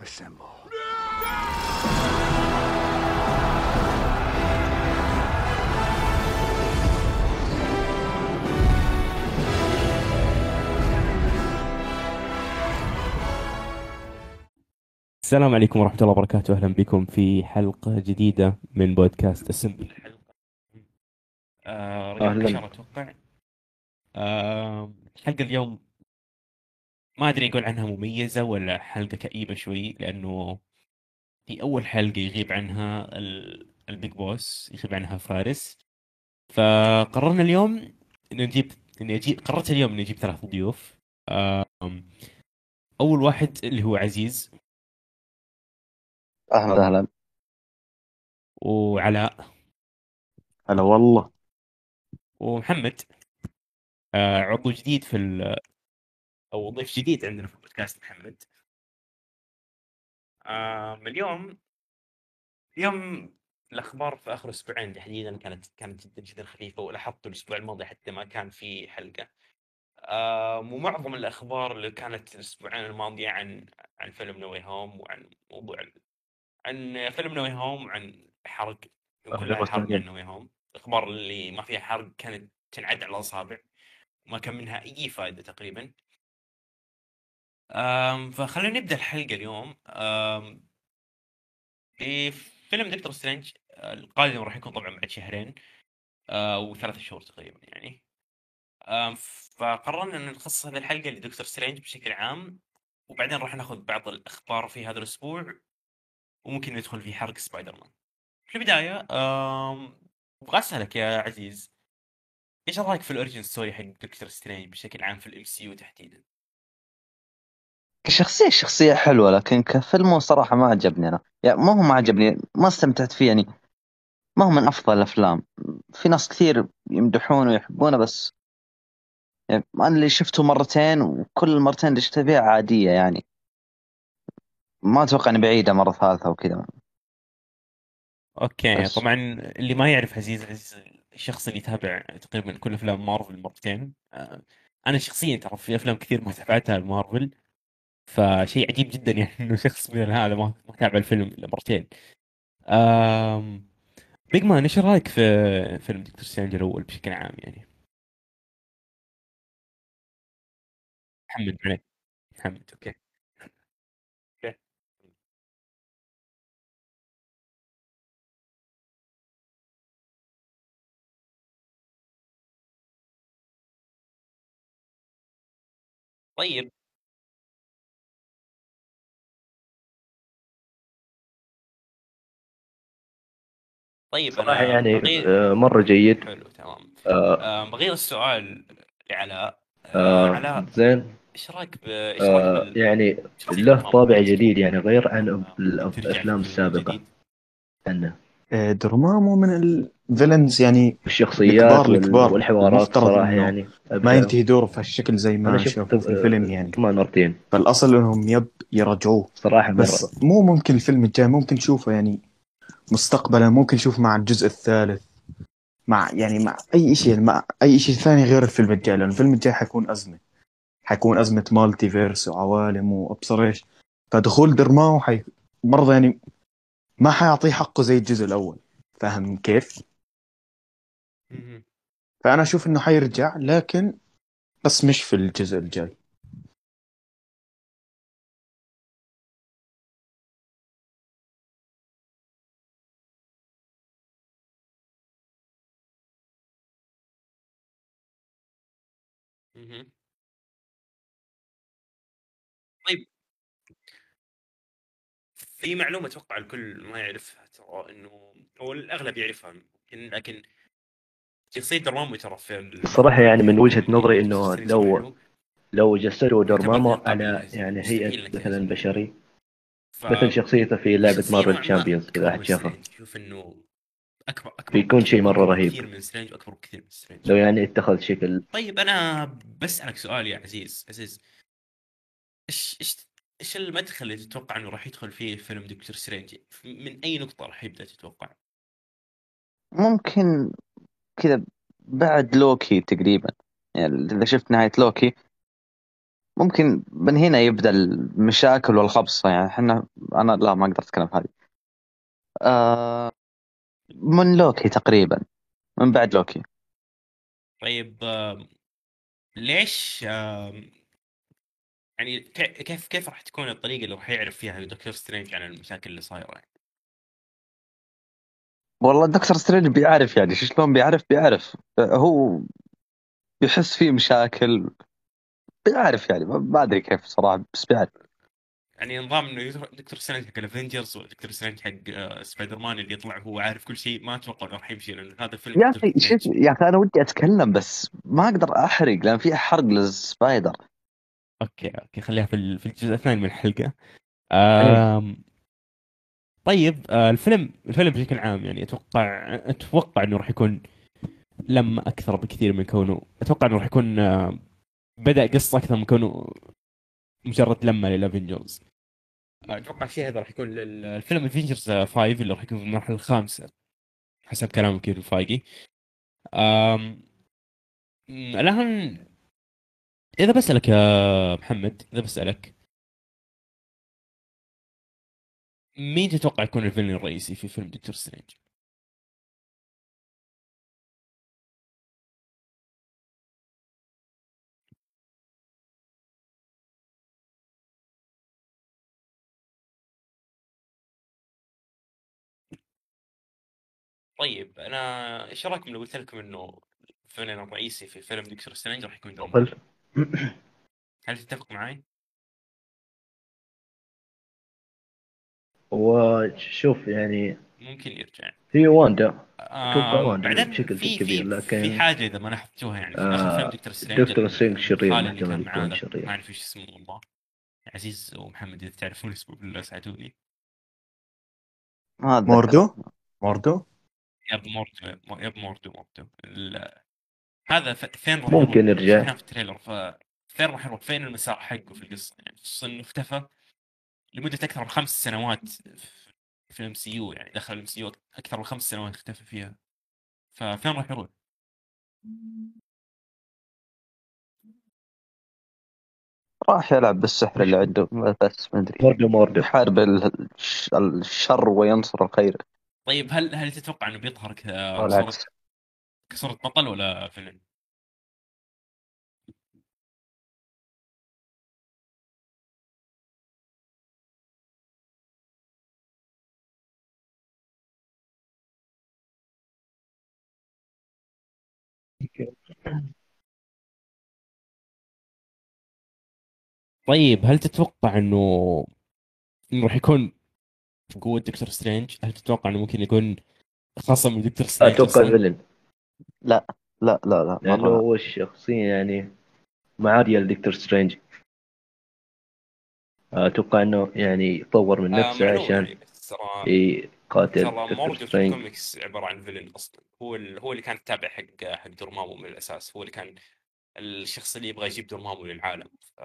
Assemble. السلام عليكم ورحمة الله وبركاته أهلا بكم في حلقة جديدة من بودكاست آه رقم أهلاً. 10 أتوقع آه الحلقة اليوم ما أدري أقول عنها مميزة ولا حلقة كئيبة شوي لأنه في أول حلقة يغيب عنها ال- البيج بوس يغيب عنها فارس. فقررنا اليوم إن نجيب إني أجيب قررت اليوم إني أجيب ثلاث ضيوف. أول واحد اللي هو عزيز. أهلا. أهلا. وعلاء. هلا والله. ومحمد. عضو جديد في ال أو ضيف جديد عندنا في البودكاست محمد. آه اليوم اليوم الأخبار في آخر أسبوعين تحديدا كانت كانت جدا جدا خفيفة ولاحظت الأسبوع الماضي حتى ما كان في حلقة. آه ومعظم الأخبار اللي كانت الأسبوعين الماضيه عن عن فيلم نوي هوم وعن موضوع عن فيلم نوي هوم وعن حرق كلها حرق No Way Home. الأخبار اللي ما فيها حرق كانت تنعد على الأصابع. وما كان منها أي فائده تقريبا. فخلينا نبدأ الحلقة اليوم. في فيلم دكتور سترينج القادم راح يكون طبعا بعد شهرين آه، وثلاث شهور تقريبا يعني. فقررنا إن نخصص هذه الحلقة لدكتور سترينج بشكل عام وبعدين راح ناخذ بعض الأخبار في هذا الأسبوع وممكن ندخل في حرق سبايدر مان. في البداية أبغى أسألك يا عزيز إيش رأيك في ال origin story حق دكتور سترينج بشكل عام في ال MCU تحديدا؟ كشخصية شخصية حلوة لكن كفيلم صراحة ما عجبني أنا. يعني ما هو ما عجبني ما استمتعت فيه يعني. ما هو من أفضل الأفلام. في ناس كثير يمدحونه ويحبونه بس يعني أنا اللي شفته مرتين وكل المرتين اللي شفتها فيها عادية يعني. ما أتوقع إني بعيدة مرة ثالثة وكذا. okay بس. طبعا اللي ما يعرف عزيز عزيز الشخص اللي يتابع تقريبا كل أفلام مارفل مرتين. آه، أنا شخصيا ترى في أفلام كثير ما تابعتها لمارفل فشيء عجيب جدا يعني إنه شخص مثل هذا ما تابع الفيلم إلا مرتين. آم، big man إيش رأيك في فيلم دكتور سترينج الأول بشكل عام يعني؟ محمد عليك محمد أوكي. طيب. طيب صراحة أنا يعني بغير آه، مرة جيد. حلو تمام. آه، آم، بغير السؤال لعلاء آه، آه، علاء زين. إيش رأيك ب آه، بال- يعني شخصية له طابع جديد؟ يعني غير عن آه، ال- ترجع الأفلام السابقة. جديد؟ عنه آه، دورمامو من الفيلنز يعني الشخصيات الكبار- وال- الكبار. والحوارات إنه يعني ما ينتهي دوره في هالشكل زي ما شفت في الفيلم يعني. كمان مرتين. فالأصل إنهم يب يرجعوه صراحة مرة. بس مو ممكن الفيلم الجاي ممكن نشوفه يعني مستقبلا ممكن نشوف مع الجزء الثالث مع يعني مع أي شيء مع أي شيء ثاني غير الفيلم الجاي لأن الفيلم الجاي حيكون أزمة. حيكون أزمة multiverse وعوالم وأبصر إيش. فدخول دورمامو حي برضه يعني ما حيعطيه حقه زي الجزء الأول. فاهم كيف؟ مهم. فأنا أشوف إنه حيرجع لكن بس مش في الجزء الجاي. طيب في معلومة أتوقع الكل ما يعرفها ترى إنه هو الأغلب يعرفها لكن شخصية دورمامو ترى في ال- الصراحة يعني من وجهة في نظري سترينج لو. لو جسدوا دورمامو يعتبر على يعني إنك مثلا. بشري ف- مثل شخصيته في لعبة شخصية مارفل تشامبيونز من أحد شافها سترينج. شوف إنه اكبر أكبر بيكون شيء مرة أكبر رهيب. كثير من سترينج وأكبر بكثير من سترينج لو يعني اتخذ شكل طيب أنا بسألك سؤال يا عزيز عزيز إيش إيش إيش المدخل اللي تتوقع إنه راح يدخل فيه فيلم دكتور سترينج من أي نقطة راح يبدأ تتوقع؟ ممكن كذا بعد لوكي تقريبا. يعني إذا شفت نهاية لوكي ممكن من هنا يبدأ المشاكل والخبصة. يعني إحنا أنا لا ما أقدر أتكلم هذه. آه من لوكي تقريبا. من بعد لوكي. طيب ليش يعني كي- كيف كيف راح تكون الطريقة اللي راح يعرف فيها دكتور سترينج عن المشاكل اللي صايرة؟ يعني؟ والله دكتور سترينج بيعرف يعني شو شلون بيعرف؟ بيعرف. هو بيحس فيه مشاكل. بيعرف يعني ما أدري كيف صراحة بس بيعرف. يعني نظام إنه دكتور سترينج حق الافنجرز ودكتور سترينج حق آه، سبايدر مان اللي يطلع هو عارف كل شيء ما أتوقع إنه راح يمشي لأن هذا الفيلم يا أخي. شوف يا أخي أنا ودي أتكلم بس ما أقدر أحرق لأن في حرق للسبايدر. okay okay خليها في ال- في الجزء الثاني من الحلقة. آم... طيب آه الفيلم الفيلم بشكل عام يعني أتوقع أتوقع إنه راح يكون لما أكثر بكثير من كونه أتوقع إنه راح يكون آه بدأ قصة أكثر من كونه مجرد لمة للافنجرز أتوقع الشيء هذا راح يكون الفيلم افنجرز 5 اللي راح يكون في المرحلة الخامسة حسب كلام كيفن فايجي الآن إذا بسألك يا محمد إذا بسألك مين تتوقع يكون الفيلم الرئيسي في فيلم دكتور سترينج؟ طيب أنا إيش رأيكم لو قلت لكم إنه الفيلم الرئيسي في فيلم دكتور سترينج راح يكون دوم هل تتفق معي؟ وشوف يعني ممكن يرجع. هي واندا. آه واندا بعدين بشكل في كبير، في لكن- في حاجة إذا ما لاحظتوها يعني في آه، اخر فيلم دكتور سترينج دكتور سترينج شرير يكون. ما أعرف إيش اسمه والله. عزيز ومحمد إذا تعرفون اسمه بالله ساعدوني. موردو؟ موردو؟ yep موردو yep موردو موردو. ال- هذا ف- فين راح ممكن؟ يرجع. في ال trailer. فين راح يروح؟ فين المسار حقه في القصة؟ يعني؟ خصوصا انه اختفى لمدة أكثر من خمس سنوات في ال MCU يعني دخل ال MCU أكثر من خمس سنوات اختفى فيها. ففين راح يروح؟ راح يلعب بالسحر اللي عنده بس ما أدري. موردو موردو يحارب ال- الش- الشر وينصر الخير. طيب هل هل تتوقع إنه بيظهر كصورة كصورة بطل ولا فيلن؟ طيب هل تتوقع إنه إنه راح يكون قوة دكتور سترينج؟ هل تتوقع إنه ممكن يكون خصم من دكتور سترينج أتوقع أصلاً؟ ال villain لا لا لا لأنه مرة هو الشخصية يعني معادية لدكتور سترينج أتوقع إنه يعني يطور من آه نفسه عشان يعني دكتور مورجن في الكوميكس عبارة عن villain أصلا. هو ال... هو اللي كان تابع حق حق دورمامو من الأساس. هو اللي كان الشخص اللي يبغى يجيب دورمامو للعالم. ف...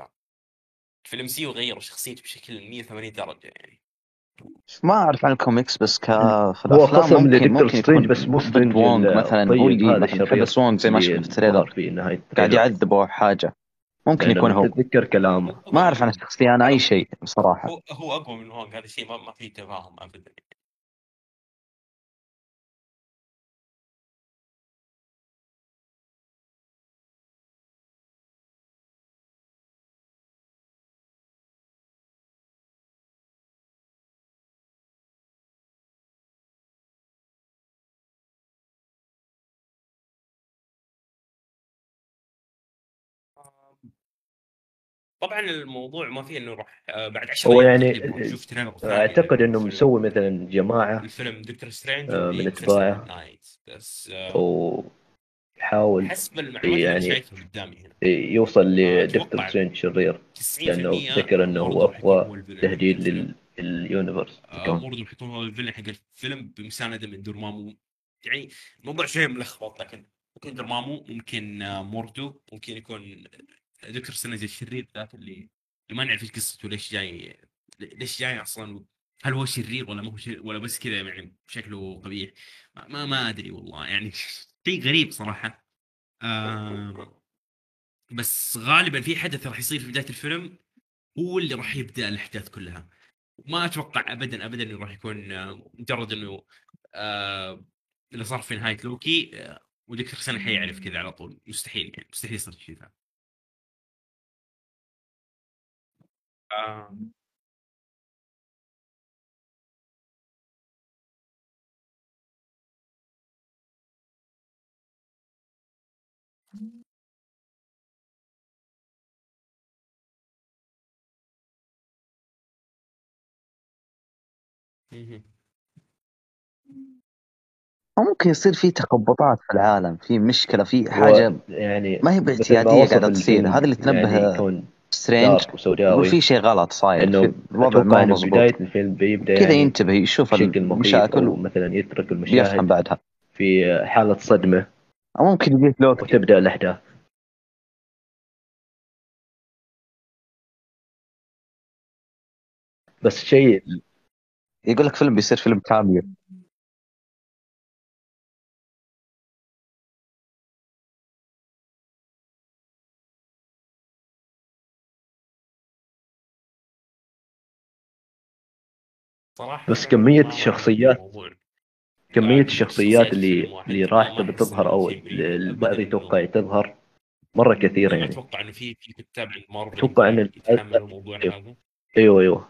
في الام سي يو غيروا شخصيته بشكل 180 درجة يعني. ما أعرف عن الكوميكس بس ك في هو الأفلام خصم ممكن لدكتور ممكن سترينج يكون بس مو سترينج وونغ مثلا هو اللي بس وونغ زي ما شفنا في التريلر في نهايه قاعد. يعذبه حاجة. ممكن يكون هو. تتذكر كلامه. ما أعرف عن الشخصية أنا أي شيء بصراحة. هو هو أقوى من هونغ هذا الشيء ما, ما فيه تفاهم ابدا. طبعا الموضوع ما فيه إنه راح آه، بعد 10 هو يعني تريلر ثاني أعتقد إنه مسوي مثلا جماعة الفيلم دكتور سترينج آه، من. Knight. بس آه، ويحاول حسب المعلومات اللي يعني شايفها قدامي هنا يوصل آه، لدكتور سترينج شرير 90% لأنه افتكر إنه هو أقوى تهديد لليونيفرس آه، راح يكون هو الفيلن حق الفيلم بمسانده من دورمامو يعني الموضوع شوي ملخبط لكن ممكن دورمامو ممكن آه، موردو ممكن يكون دكتور سترينج الشرير ذاك اللي اللي ما نعرف إيش قصته ليش جاي ليش جاي أصلا هل هو شرير ولا ما هو شرير ولا بس كذا يعني شكله قبيح؟ ما, ما, ما أدري والله يعني شيء غريب صراحة. آم، بس غالبا في حدث راح يصير في بداية الفيلم هو اللي راح يبدأ الأحداث كلها. ما أتوقع ابدا ابدا إنه راح يكون آه، مجرد إنه آه، اللي صار في نهاية لوكي آه، ودكتور سنة حيعرف كذا على طول. مستحيل يعني مستحيل يصير شيء ذا. آه،. أو ممكن يصير في تخبطات في العالم في مشكلة في هو حاجة يعني ما هي مثل ما باعتيادية وصف قاعدة تصير هذا اللي تنبه يعني سترينج dark وسوداوي. يقول في شيء غلط صاير. إنه الوضع ما مضبوط. بداية الفيلم بيبدأ كذا يعني ينتبه يشوف المشاكل مثلا يترك المشاهد بعدها. في حالة صدمة. أو ممكن يجيك لوكي. وتبدأ الأحداث. بس شيء يقول لك فيلم بيصير فيلم كامل. صراحة بس أعرف الشخصيات-. كمية آه، الشخصيات شخصيات اللي اللي راح تبي تظهر أو البعض يتوقع تظهر مرة كثيرة يعني. أتوقع إنه في في كتاب عند مارفل أتوقع إن يمكن يتحملوا الموضوع أيوه. هذا. أيوه أيوه.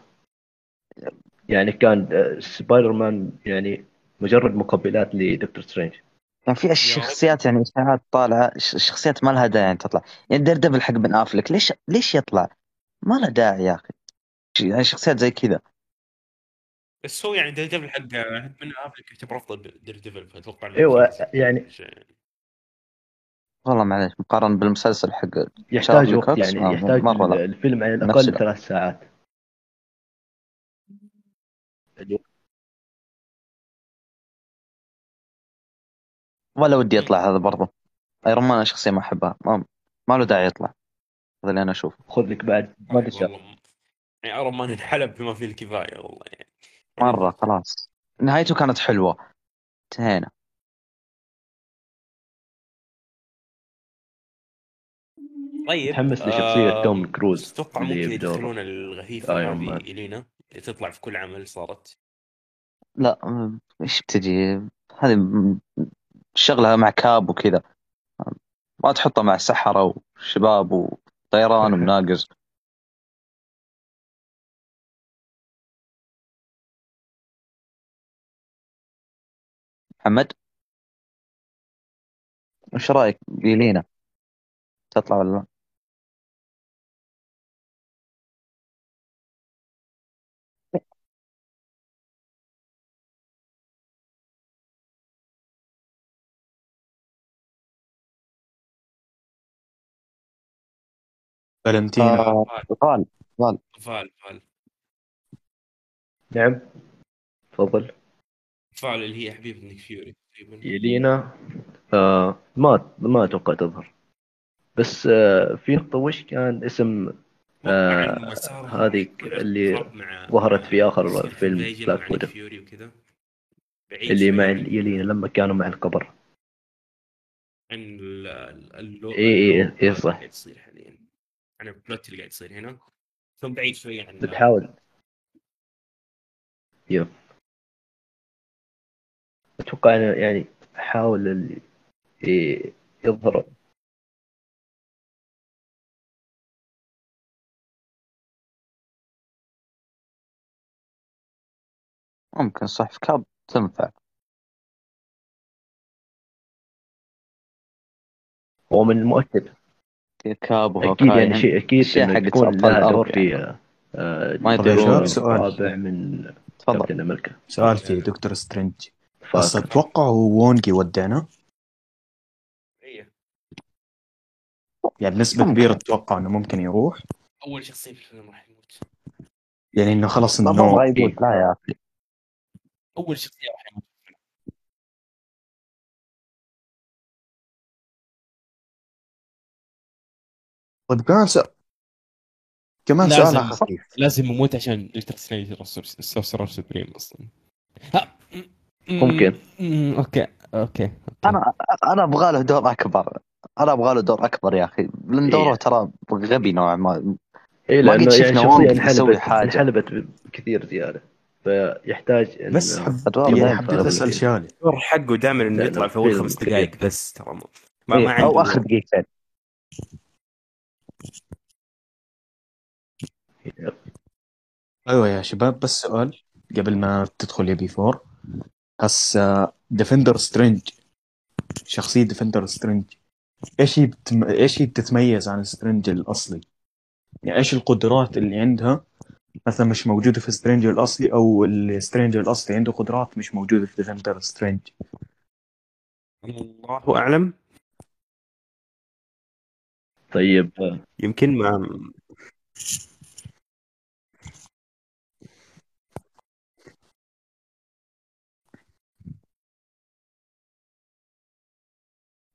يعني كان آه، سبايدر مان يعني مجرد مقبلات لدكتور سترينج. يعني في الشخصيات يعني إشاعات طالعة ش- شخصيات ما لها داعي يعني تطلع. يعني Daredevil حق بن أفلك ليش ليش يطلع؟ ما له داعي يا أخي. يعني شخصيات زي كذا. بس هو يعني Daredevil حق من افلك يعتبر أفضل Daredevil فأتوقع في- يعني-. والله معليش مقارنة بالمسلسل حق يحتاج وقت يعني يحتاج مرة. الفيلم على الأقل. ثلاث ساعات. ولا ودي يطلع هذا برضه ايرون مان شخصيه ما أحبها. ما, ما له داعي يطلع. هذا اللي أنا أشوفه. خذ لك بعد ما ادري يعني ايرون مان انحلب بما فيه الكفاية والله يعني. مرة خلاص. نهايته كانت حلوة. انتهينا. طيب متحمس لشخصية آم، توم كروز أتوقع ممكن. يدخلون الغثيثه آيرون هذه. إلينا اللي تطلع في كل عمل صارت. لا إيش بتجي؟ هذه شغلها مع كاب وكذا. ما تحطها مع سحرة وشباب وطيران ومناقز محمد؟ وش رأيك؟ بيلينا تطلع ولا لا؟ فالنتينا. آه، غال غال فال فال نعم. تفضل. فال اللي هي حبيبه نيك فيوري تقريبا يلينا آه ما ما أتوقع تظهر بس آه في نقطة وش كان اسم آه، هذيك اللي ظهرت في آخر يصير فيلم وكذا بعيد اللي مع يلينا لما كانوا مع القبر عن ال- ال- اللو إيه إيه اللو- إيه صح. قاعد يصير حاليا عن البلوت اللي قاعد يصير هنا ثم بعيد شوي عن بتحاول يب أتوقع أنه يعني حاول يظهر. ممكن صح في كاب تنفع هو من المؤكد. كاب أكيد يعني شيء أكيد إنه أبطال لها دور في ما يدرون. الجزء سؤال. الرابع من تفضل. أمريكا. سؤال في دكتور سترينج. بس أتوقع هو وونج يودعنا إيه. يعني بنسبة ممكن. كبيرة أتوقع إنه ممكن يروح. أول شخصية في الفيلم راح يموت. يعني إنه خلاص ما انه أبغى يموت لا يا أخي. أول شخصية راح يموت. طيب كمان سؤال كمان لازم. سؤال خفيف لازم يموت عشان دكتور سترينج ال Sorcerer Supreme أصلا. ها. ممكن. okay okay أنا أنا أبغى له دور أكبر. أنا أبغى له دور أكبر يا أخي. لأن دوره إيه. ترى غبي نوعا ما. اي ما لأنه يعني شخصيه انحلبت. انحلبت بكثير زيادة. فيحتاج بس باين حبيت. أسأل شالي الدور حقه دائما إنه يطلع في أول خمس. دقائق بس ترى ما ما, إيه، ما أو عنده آخر دقيقتين. أيوه يا شباب بس سؤال قبل ما تدخل يا بي فور. هسا Defender Strange شخصية Defender Strange إيش هي بتم... إيش هي بتتميز عن سترينج الأصلي؟ يعني إيش القدرات اللي عندها؟ مثلا مش موجودة في سترينج الأصلي أو السترينج الأصلي عنده قدرات مش موجودة في Defender Strange الله أعلم. طيب. يمكن ما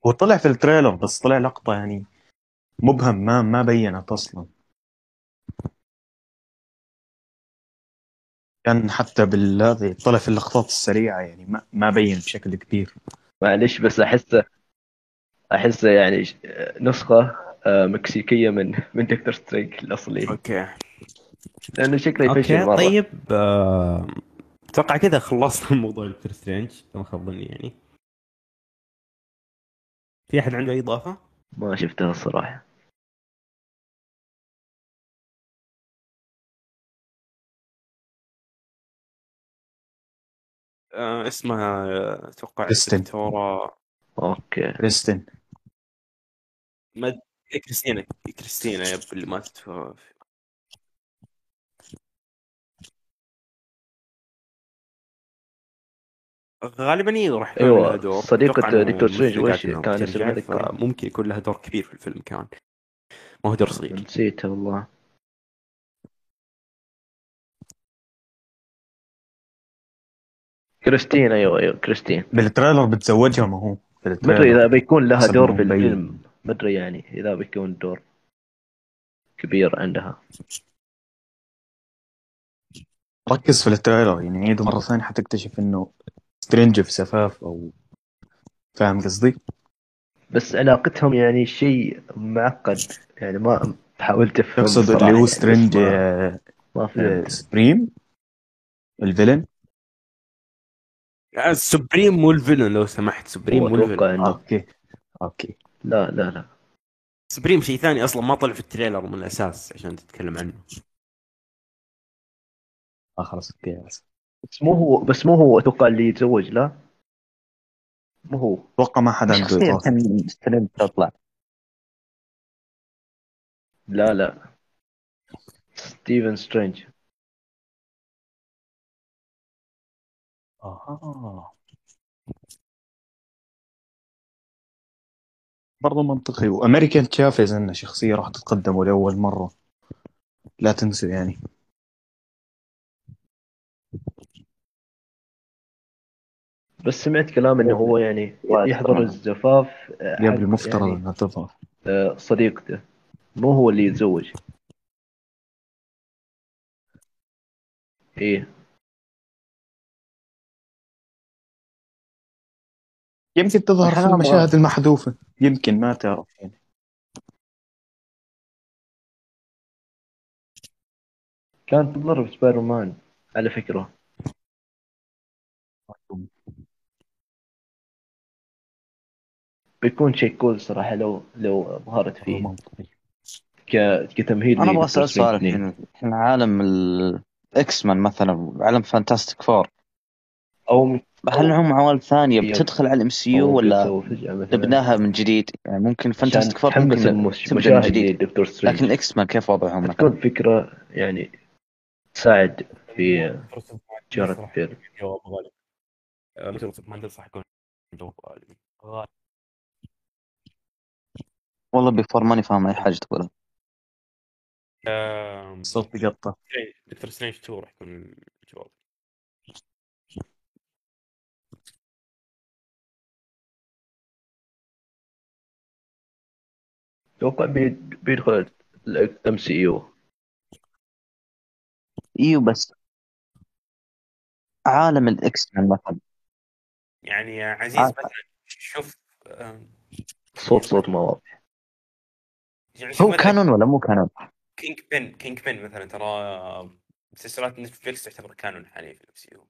هو طلع في التريلر بس طلع لقطة يعني مبهم ما ما بينت أصلا. كان حتى بالهذه طلع في اللقطات السريعة يعني ما ما بين بشكل كبير. معلش بس احسه احسه يعني نسخة آه، مكسيكية من من دكتور سترينج الأصلي. okay. لأنه شكله يفشل okay مرة. طيب آه، أتوقع كذا خلصنا الموضوع دكتور سترينج ما خاب ظني يعني. في أحد عنده أي إضافة؟ ما شفتها الصراحة. آه اسمها آه، أتوقع كريستين. الدكتوره okay. كريستين ما إيه، كريستينا. كريستينا yep اللي ماتت. في غالبا راح يكون أيوة، لها دور. صديقة دكتور سترينج وش كان؟ فممكن يكون لها دور كبير في الفيلم كمان. ما هو دور صغير. نسيتها والله. كريستين أيوه أيوه كريستين. بالتريلر بتزوجها ما هو. ادري إذا بيكون لها دور في. الفيلم. ما ادري يعني إذا بيكون دور كبير عندها. ركز في التريلر يعني عيده مرة ثانية حتكتشف إنه سترينج في زفاف أو فاهم قصدي؟ بس علاقتهم يعني شيء معقد. يعني ما حاولت أفهم تقصد اللي هو يعني، سترينج ما, آه، ما آه، فهمت Supreme ال villain؟ آه، Supreme مو ال villain لو سمحت. Supreme مو ال villain. okay okay. لا لا لا. Supreme شيء ثاني أصلا ما طلع في التريلر من الأساس عشان تتكلم عنه. آه خلاص okay بس مو هو بس مو هو أتوقع اللي يتزوج لا؟ مو هو. أتوقع ما حدا عنده سترينج تطلع. لا لا. ستيفن سترينج أها برضه منطقي. وأمريكا تشافيز إنه شخصية راح تتقدم لاول مرة. لا تنسوا يعني. بس سمعت كلام إنه هو يعني يحضر الزفاف آه، قبل المفترض يعني انها تظهر. آه، صديقته. مو هو اللي يتزوج. إيه. يمكن تظهر في المشاهد المحذوفة. يمكن ما تعرف يعني. كانت تضرب سبايدر مان على فكرة. بيكون شيء cool صراحة لو لو ظهرت فيه. كتمهيد أنا أبغى أسأل سؤال. الحين. الحين عالم ال X-Men مثلا عالم Fantastic Four أو هل هم عوالم ثانية بتدخل على ال MCU ولا تبناها من جديد؟ يعني ممكن Fantastic Four ممكن تبدأ من جديد. لدكتور سترينج لكن ال X-Men كيف وضعهم مثلا؟ تكون فكرة يعني تساعد في جارة انصح يكون. والله بيفور ماني فاهم أي حاجة تقولها. آم، الصوت يقطع. دكتور سترينج 2 راح يكون الجواب. أتوقع بيد- بيدخل ال MCU أيوه بس. عالم ال X-Men مثلا. يعني يا عزيز آه. مثلا شوف آم، الصوت صوت ما واضح. هو مثلاً canon ولا مو canon؟ Kingpin Kingpin مثلا ترى مسلسلات نتفلكس تعتبر canon حاليا في ال MCU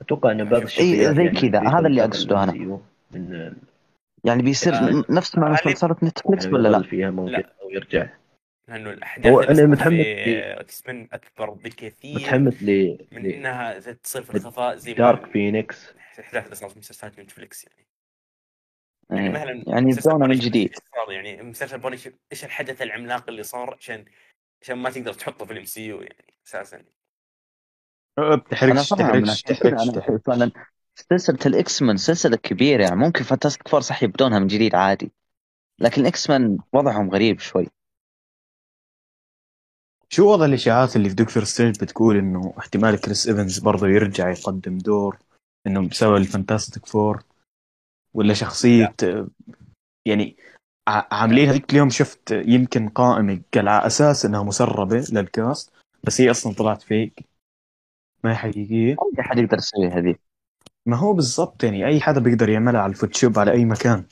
أتوقع ان بعض إي، الشخصيات زي يعني كذا، هذا اللي كنت أقصده أنا. MCU من يعني بيصير آه، نفس هل- مسلسلات نتفلكس يعني ولا لا؟ فيها ممكن لا. أو يرجع لأنه الأحداث هو صارت متحمس إكس من أكبر بكثير متحمس ل من إنها تصير في الخفاء زي ما دارك فينيكس الاحداث اللي صارت في مسلسلات نتفلكس يعني يعني إيه. مثلا يعني يبدونه من جديد. يعني مسلسل بونيش إيش الحدث العملاق اللي صار عشان عشان ما تقدر تحطه في الام سي يو يعني أساسا أنا تحرقش تحرقش فعلا سلسله الاكس مان سلسلة كبيرة يعني ممكن فانتاستيك فور صح يبدونها من جديد عادي لكن ال X-Men وضعهم غريب شوي. شو وضع الإشاعات اللي في Doctor Strange بتقول إنه احتمال كريس ايفنز برضه يرجع يقدم دور إنه بسبب ال Fantastic Four ولا شخصية يعني عاملين هذيك اليوم شفت يمكن قائمة قال على أساس إنها مسربة لل cast بس هي أصلا طلعت fake ما هي حقيقية؟ أي حد يقدر يسوي هذه؟ ما هو بالضبط يعني أي حدا بيقدر يعملها على الفوتوشوب على أي مكان.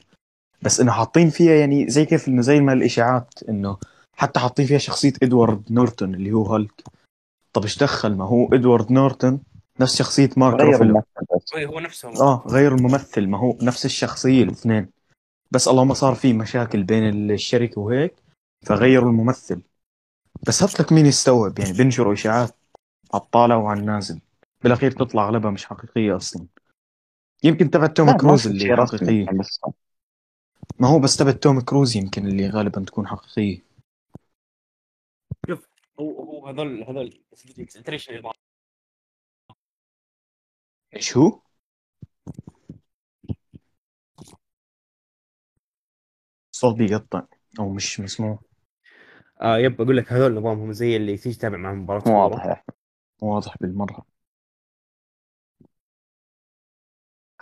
بس إنه حاطين فيها يعني زي كيف إنه زي ما الإشاعات إنه حتى حاطين فيها شخصية إدوارد نورتون اللي هو هالك. طب إيش دخل؟ ما هو إدوارد نورتون نفس شخصية مارك غير هو نفسه آه غير الممثل ما هو نفس الشخصية الاثنين. بس اللهم صار في مشاكل بين الشركة وهيك فغيروا الممثل. بس هات لك مين يستوعب؟ يعني بينشروا إشاعات على الطالع وعلى النازل بالأخير تطلع أغلبها مش حقيقية أصلا. يمكن تبع توم كروز اللي حقيقية. يعني. ما هو بس تبع توم كروز يمكن اللي غالبا تكون حقيقية. هو هو هذول هذول انت ليش إيش هو؟ الصوت بيقطع أو مش مسموع آه يب أقول لك هذول نظامهم زي اللي تيجي تتابع معهم مباراة مو كورة. واضح. مو واضح بالمرة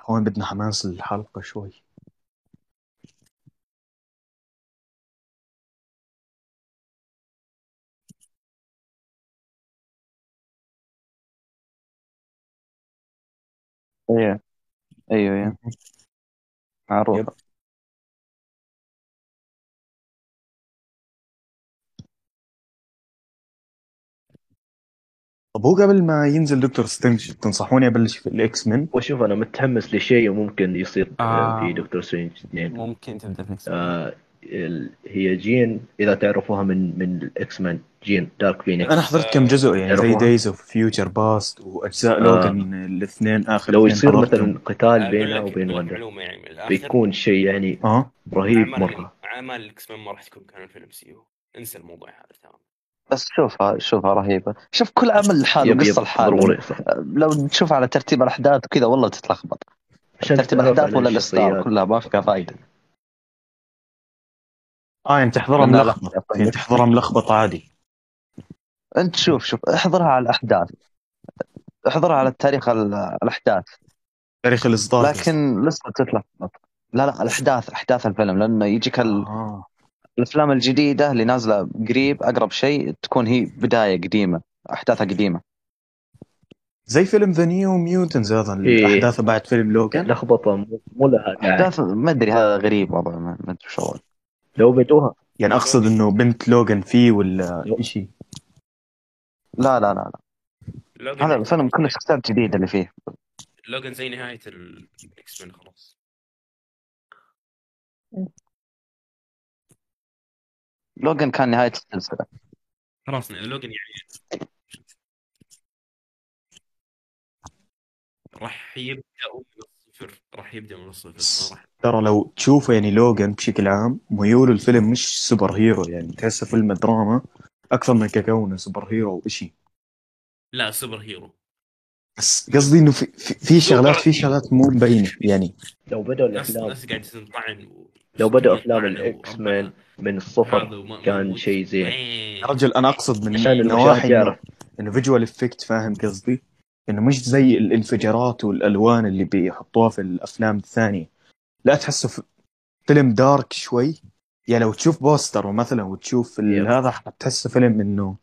هون بدنا حماس الحلقة شوي أيوه أيوه أيوه معروف يب. طب هو قبل ما ينزل Doctor Strange تنصحوني أبلش في ال X-Men وشوف أنا متحمس لشيء ممكن يصير آه. آه. في Doctor Strange 2 ممكن تبدأ في نفس آه هي جين إذا تعرفوها من من ال X-Men جين Dark Phoenix أنا حضرت كم جزء يعني زي؟ Days of Future Past وأجزاء آه. Logan الاثنين آخر لو يصير. مثلا قتال بينها وبين واندا يعني بيكون شيء يعني آه. رهيب مرة. اعمال ال X-Men ما راح تكون canon في ال MCU. انسى الموضوع هذا تمام. بس شوفها شوفها رهيبة. شوف كل عمل لحاله قصة لحاله. لو تشوف على ترتيب الأحداث وكذا والله تتلخبط. ترتيب الأحداث ولا الأصدار الشخصيات. كلها ما فيها فائده آه يعني تحضرها. ملخبط يعني تحضرها ملخبط عادي. أنت شوف شوف احضرها على الأحداث. احضرها على التاريخ ال- الأحداث. تاريخ الإصدار. لكن لسه تتلخبط لا لا الأحداث احداث الفيلم. لأنه يجيك ال- آه. الأفلام الجديدة اللي نازلة قريب أقرب شيء تكون هي بداية قديمة أحداثها قديمة. زي فيلم The New Mutants هذا إيه. احداثه بعد فيلم Logan لخبطة مو- لها أحداث ما أدري هذا غريب وضعه ما ما أدري شو لو بدوها يعني أقصد إنه بنت لوجان فيه ولا شيء لا لا لا, لا. هذا الفيلم كله شخصيات جديده اللي فيه. Logan زي نهاية ال X-Men خلاص. Logan كان نهاية السلسلة. خلاص Logan يعني. راح يبدا من الصفر راح يبدأ من الصفر ما راح ترى لو تشوفه يعني Logan بشكل عام ميول الفيلم مش superhero يعني تحسه فيلم دراما أكثر من ككونه superhero أو شيء لا superhero بس قصدي إنه في, في, في شغلات في شغلات مو مبينه يعني لو بدأوا الافلام ناس قاعدة تنطعن و... لو بدأوا أفلام ال X-. Men من الصفر كان. شيء زين إيه. يا رجل أنا أقصد من عشان يعرف إنه visual effect فاهم قصدي إنه مش زي الانفجارات والألوان اللي بيحطوها في الأفلام الثانية. لا تحسه في فيلم dark شوي. يعني لو تشوف poster مثلا وتشوف. هذا حتحسه فيلم إنه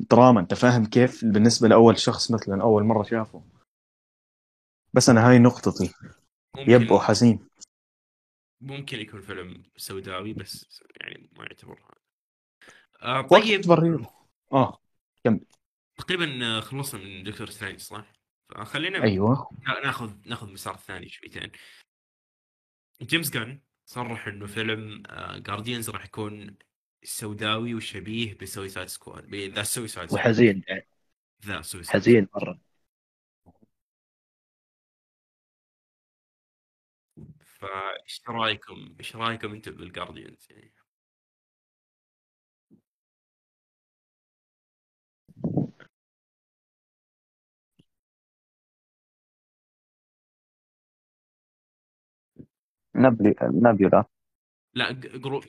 دراما. أنت فاهم كيف؟ بالنسبة لأول شخص مثلا أول مرة شافه. بس أنا هاي نقطتي. ممكن yep وحزين. ممكن يكون فيلم سوداوي بس يعني ما يعتبر هذا. آه طيب. آه تقريبا آه، خلصنا من Doctor Strange صح؟ فخلينا أيوه. نا- ناخذ ناخذ مسار ثاني شويتين. جيمس جان صرح إنه فيلم Guardians راح يكون سوداوي وشبيه ب Suicide Squad The Suicide وحزين The Suicide حزين مرة. فايش رأيكم؟ إيش رأيكم أنتم بال Guardians يعني نبلي نبيولا لا. جروت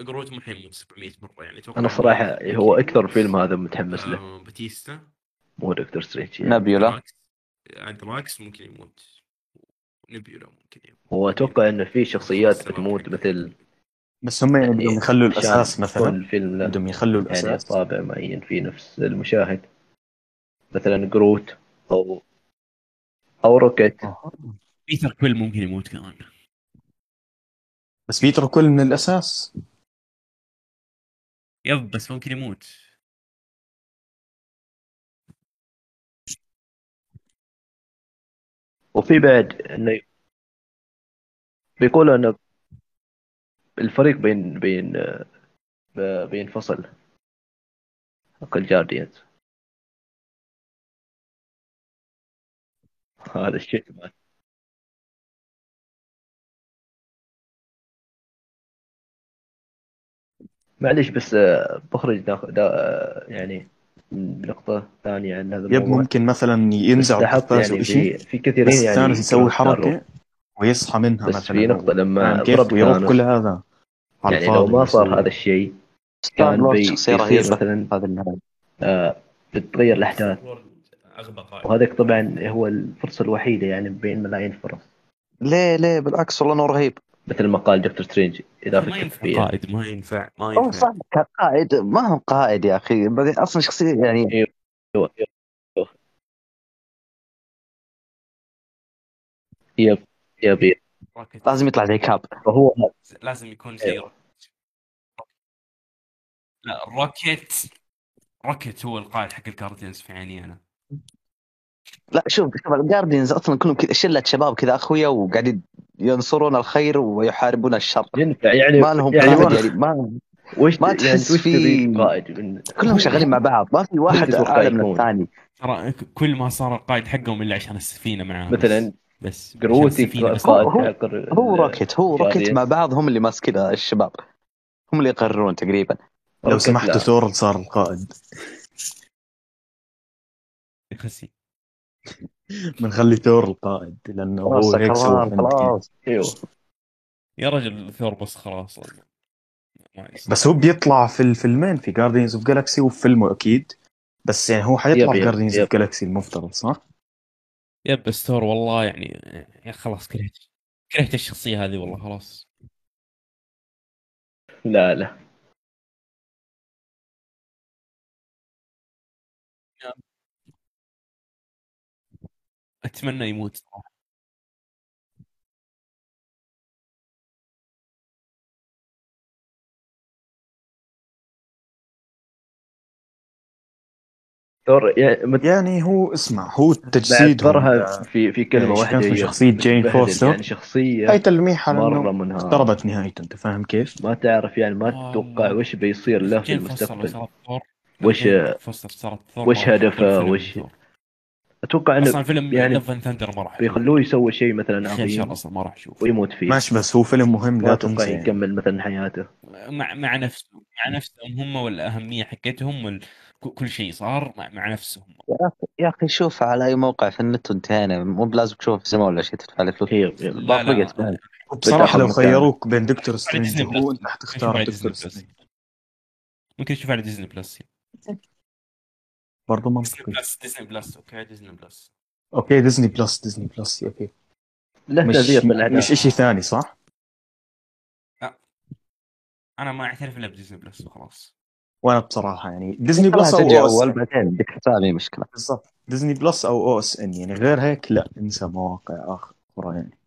جروت مو حيموت 700 مرة يعني أتوقع أنا صراحة هو أكثر فيلم هذا متحمس له. آه باتيستا. مو Doctor Strange. يعني. نبيولا دراكس آه، دراكس ممكن يموت. نبيولا ممكن يموت. هو أتوقع إنه في شخصيات بتموت مثل بس هم يعني بدهم يخلوا الأساس مثلا. الفيلم بدهم يخلوا يعني الأساس. طابع معين في نفس المشاهد. مثلا جروت أو أو روكيت. بيتر كويل ممكن يموت كمان. بس بيتر كويل من الأساس. yep بس ممكن يموت. وفي بعد إنه بيقولوا إنه الفريق بين بين ب- بينفصل. حق الجارديانز هذا الشيء كمان. معليش بس آه، بخرج ناخذ دا- يعني من نقطة ثانية عن هذا يب ممكن مثلا استحق القفاز يعني في, في كثيرين بس يعني يسوي حركة ويصحى منها بس مثلا في نقطة لما كيف ضرب ثانوس كل هذا؟ على يعني لو الفاضي ما صار يسوي. هذا الشيء كان بيصير رهيبة مثلا هذا آه بتتغير الأحداث. وهذاك طبعا هو الفرصة الوحيدة يعني بين ملايين الفرص ليه ليه؟ بالعكس والله إنه رهيب. مثل ما قال دكتور سترينج إذا ما فكرت ينفع قائد ما ينفع ما هو ينفع. صح كقائد ما هو قائد يا أخي. بعدين أصلا شخصية يعني أيوه أيوه أيوه. yep yep yep. لازم يطلع زي كاب. فهو لازم يكون زي أيوه. لا روكيت روكيت هو القائد حق ال Guardians في عيني أنا. لا شوف شوف ال Guardians أصلا كلهم كذا شلة شباب كذا أخويا وقاعدين ينصرون الخير ويحاربون الشر. ينفع يعني ما لهم يعني قائد يعني ما وش ما يعني تحس وش في- قائد؟ من كلهم شغالين مع بعض ما في واحد اعلى من؟ الثاني ترى كويل ما صار القائد حقهم إلا عشان السفينة معاه مثلا بس, جروتي هو- هو روكيت هو روكيت. مع بعض هم اللي ماسكين الشباب. هم اللي يقررون تقريبا. لو سمحت. ثور صار القائد. خسي. بنخلي ثور القائد لأنه هو هيك خلاص أيوه يا رجل ثور بس خلاص. بس هو بيطلع في الفيلمين في Guardians of Galaxy وفي فيلمه أكيد بس يعني هو حيطلع في Guardians of. Galaxy المفترض صح؟ yep بس ثور والله يعني يا خلاص كرهت كرهت الشخصية هذه والله خلاص لا لا أتمنى يموت صراحة ثور يعني مت- يعني هو اسمع هو التجسيد بعبرها في في كلمة إيش واحدة شخصية جين. فوستر؟ يعني شخصية هاي تلميح على مرة منها اقتربت نهايته أنت فاهم كيف؟ ما تعرف يعني ما. تتوقع وش بيصير له في المستقبل وش وش هدفه؟ وش- أتوقع أصلا انه فيلم يعني لف اند ثندر ما راح بيخلوه يسوي شيء مثلا خير شر عظيم أصلا ما راح أشوف ويموت فيه. ماشي بس هو فيلم مهم ما لا تنسى يعني. يكمل مثلا حياته. مع مع نفسه مع نفسهم هم والأهمية حقتهم وال... كل شيء صار مع, مع نفسهم. يا أخي شوف على أي موقع في النت وانتهينا. مو بلازم تشوف في السينما ولا شيء تدفع له فلوس. بتاخذ لو. خيروك بين دكتور سترينج. أنت شوف حتختار على دكتور ديزني بلس. سترينج. ممكن تشوف على ديزني بلس. برضه ديزني منطقي. بلس ديزني بلس أوكي ديزني بلس. أوكي ديزني بلس ديزني بلس أوكي. له مش إشي ثاني صح؟ أنا ما أعترف إلا بديزني بلس وخلاص. وأنا بصراحة يعني ديزني خلاص بلس أو تجي أو أول بعدين بدك اي مشكلة. بالضبط. ديزني بلس أو أو OSN يعني غير هيك لا انسى مواقع أخرى يعني.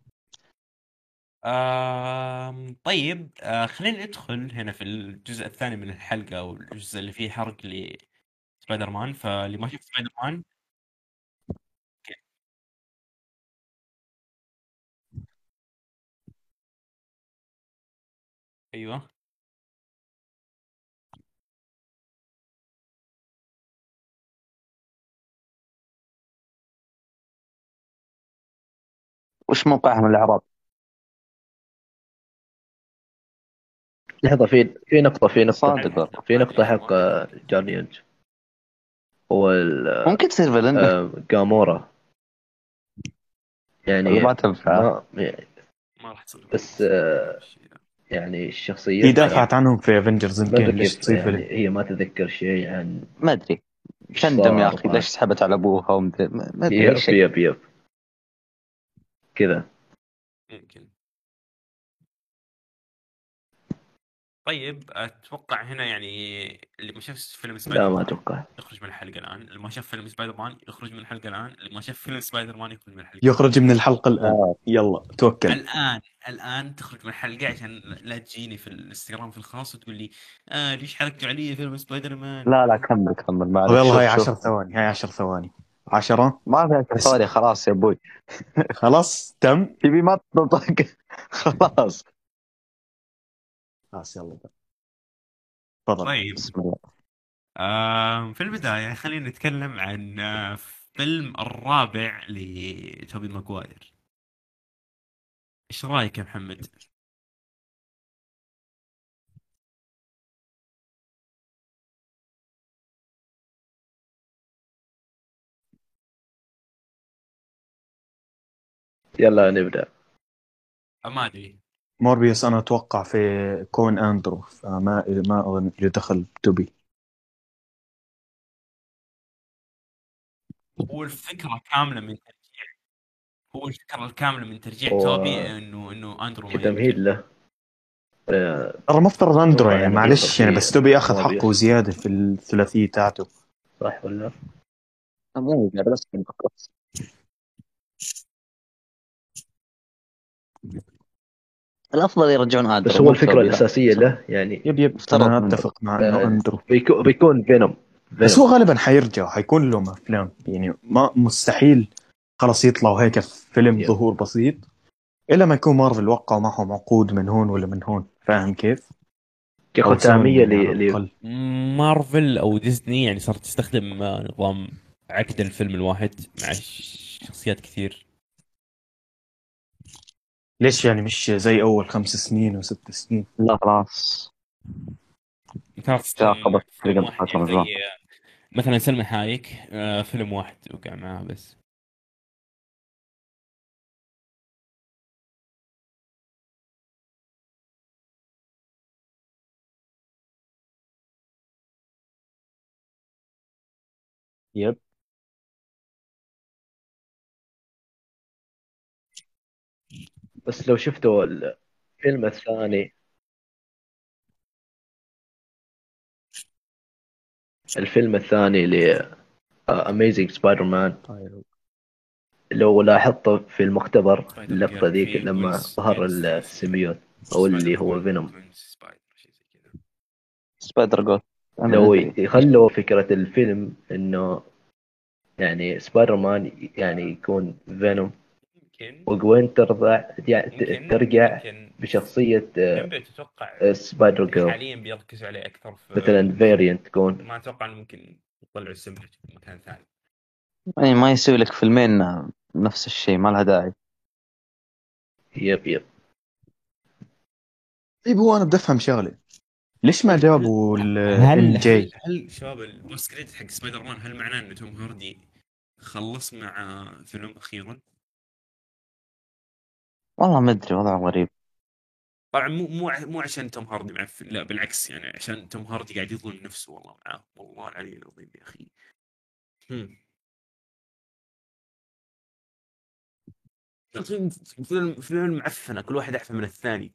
آم طيب آه خلينا ندخل هنا في الجزء الثاني من الحلقة أو الجزء اللي فيه حرق لسبايدر مان فاللي ما شاف سبايدر مان أيوه وش موقعهم الإعراب؟ لحظة في في نقطة في نقطة صادق. في نقطة حق جارديانز هو ال- ممكن تصير فيلن آه، جامورا. يعني ما تنفع. ما راح تصير بس، آه، يعني الشخصية هي دافعت عنهم في Avengers إن ليش تصير يعني فيلم هي ما تذكر شيء عن ما أدري. إيش تندم يا أخي. ليش سحبت على أبوها ومدري ما أدري yep yep yep. كذا. يمكن. طيب أتوقع هنا يعني اللي ما شاف فيلم سبايدر لا ما مان أتوقع. يخرج من الحلقة الآن. اللي ما شاف فيلم سبايدر مان يخرج من الحلقة الآن. اللي ما شاف فيلم سبايدر مان يخرج من الحلقة يخرج من الحلقة الآن. آه. يلا توكل. الآن الآن تخرج من الحلقة عشان لا تجيني في الإنستغرام في الخاص وتقول لي آه ليش حرقتوا علي فيلم سبايدر مان لا لا كمل كمل. معلش. طب يلا هاي شوف. 10 ثواني هاي 10 ثواني. 10 ما في عشر بس. ثواني خلاص يا أبوي خلاص تم. تبي ما تنطق خلاص. خلاص يلا. تفضل. طيب. بسم الله. آم، في البداية خلينا نتكلم عن آه، فيلم الرابع لتوبي ماجواير إيش رأيك يا محمد؟ يلا نبدأ. آه، ما أدري. موربيوس أنا أتوقع في كون أندرو فما ما أظن له دخل توبي هو الفكرة كاملة من ترجيع هو الفكرة الكاملة من ترجيع هو- توبي انه إنه أندرو يمكن. له. آه، ترى مفترض أندرو يعني يعني معلش يعني بس توبي أخذ. حقه زيادة في الثلاثية تاعته. صح ولا مو قاعد بس الأفضل يرجعون آدرو بس هو الفكرة. الأساسية له يعني يب يب أنا. أتفق مع إنه آه، أندرو بيكون بيكون فينوم بس هو غالبا حيرجع حيكون لهم أفلام يعني ما مستحيل خلاص يطلعوا هيك في فيلم يب. ظهور بسيط إلا ما يكون مارفل وقعوا معهم عقود من هون ولا من هون فاهم كيف؟ كختاميه على ل-. مارفل أو ديزني يعني صارت تستخدم آه، نظام عقد الفيلم الواحد مع شخصيات كثير ليش يعني مش زي أول خمس سنين وست سنين؟ لا خلاص. مثلا سلمى حايك آه، فيلم واحد وقع معاه بس. يب. بس لو شفتوا الفيلم الثاني. الفيلم الثاني ل اميزنج سبايدر مان لو لاحظت في المختبر جير ذيك لما ظهر السيميوت أو اللي هو فينوم سبايدر، جول أنا لو. يخلوا فكرة الفيلم إنه يعني سبايدر مان يعني يكون فينوم يمكن وجوين ترضع يعني يمكن ترجع يمكن بشخصية آه، يمكن تتوقع سبايدر جيرل حاليا بيركزوا عليه أكثر في مثلا variant تكون. ما أتوقع إنه ممكن يطلعوا ال symbiote في مكان ثاني. يعني ما يسوي لك فيلمين نفس الشيء ما لها داعي. yep yep. طيب هو أنا بدي أفهم شغلة. ليش ما جابوا هل الام جي هل, هل شباب ال post credit حق سبايدر مان هل معناه إنه توم هاردي خلص مع فيلم أخيرا؟ والله ما أدري وضع غريب. طبعا مو مو ع- مو عشان توم هاردي مع في... لا بالعكس يعني عشان توم هاردي قاعد يظلم نفسه والله معاه. والله العلي العظيم يا أخي. هم. فيلم فيلم معفنه كل واحد اعفن من الثاني.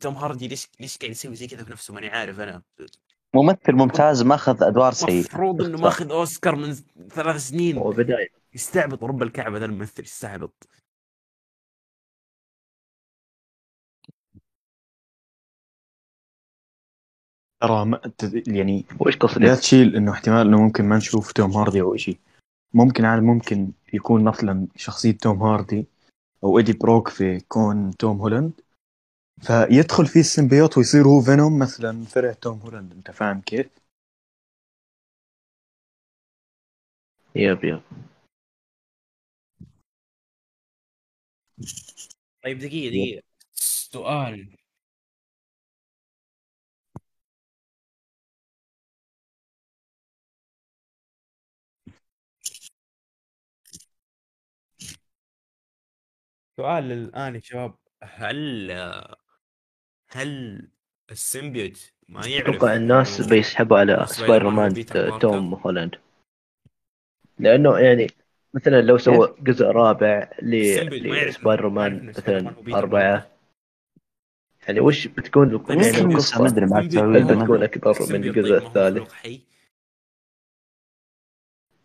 توم هاردي ليش ليش قاعد يسوي زي كذا في نفسه ماني عارف أنا. ممثل ممتاز ماخذ أدوار سيئة. المفروض إنه. ماخذ أوسكار من ثلاث سنين. هو بداية. يستعبط رب الكعبة ذا الممثل يستعبط. ترى ما ت- يعني وش قصدك؟ لا تشيل إنه احتمال إنه ممكن ما نشوف توم هاردي أو شيء ممكن عاد ممكن يكون مثلا شخصية توم هاردي أو ايدي بروك في كون توم هولاند. فيدخل فيه ال symbiote ويصير هو فينوم مثلا فرع توم هولاند. أنت فاهم كيف؟ yep yep. طيب دقيقة دقيقة. سؤال. سؤال الان يا شباب. هل هل ال symbiote ما يعرف أتوقع الناس بيسحبوا على سبايدر مان؟ توم هولاند. لأنه يعني مثلا لو سوى جزء رابع لسبايدر مان إنه سبايدر مان مثلا أربعة. يعني وش بتكون يعني لسه ما أدري ما. بتكون أكبر من الجزء طيب الثالث؟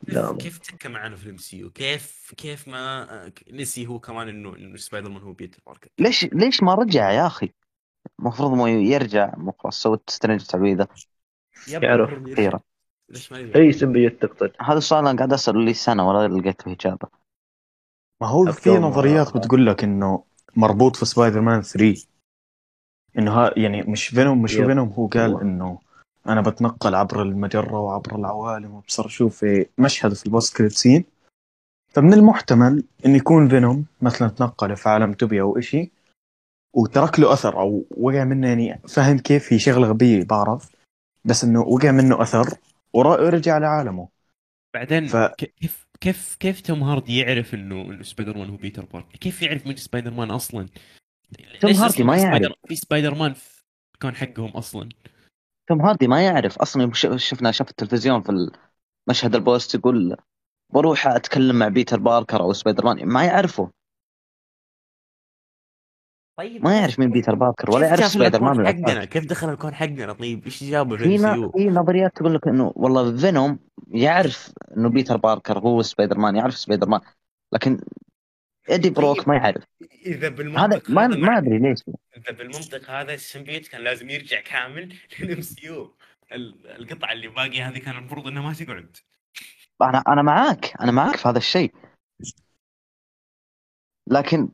لا كيف تكه معانا في ال MCU؟ كيف كيف ما نسي هو كمان إنه إنه سبايدر مان هو بيتر باركر؟ ليش ليش ما رجع يا أخي؟ المفروض مو يرجع مو خلاص سوت سترينج تعويذه يعرف. أخيرا ليش ما يرجع؟ أي symbiote تقتل هذا السؤال أنا قاعد اساله لي سنة ولا لقيت له إجابة ما هو في نظريات بتقول لك إنه مربوط في سبايدر مان 3 إنه ها يعني مش فينوم مش. فينوم هو قال. إنه أنا بتنقل عبر المجرة وعبر العوالم وبصير أشوف في مشهد في ال post scene فمن المحتمل انه يكون فينوم مثلا تنقل في عالم توبي أو شيء وترك له أثر أو وقع منه يعني فاهم كيف هي شغلة غبية بعرف بس إنه وقع منه أثر ورجع لعالمه بعدين ف- كيف كيف كيف توم هاردي يعرف إنه انه سبايدر مان هو بيتر باركر؟ كيف يعرف مين سبايدر مان أصلا؟ توم هاردي ما يعرف. في سبايدر مان في كان حقهم أصلا توم هاردي ما يعرف أصلا. شفنا شاف التلفزيون في مشهد ال post يقول بروح أتكلم مع بيتر باركر أو سبايدر مان ما يعرفه. طيب ما يعرف مين بيتر باركر ولا يعرف سبايدر مان حقنا. كيف دخل الكون حقنا؟ طيب إيش جابه في؟ في نظريات تقول لك إنه والله فينوم يعرف إنه بيتر باركر هو سبايدر مان يعرف سبايدر مان لكن إيدي بروك طيب. ما يعرف. إذا هذا بالمنطق ما هذا ما أدري ليش. إذا بالمنطق هذا ال symbiote كان لازم يرجع كامل لل MCU. القطعة اللي باقيه هذه كان المفروض انها ما تقعد. أنا أنا معاك أنا معاك في هذا الشيء. لكن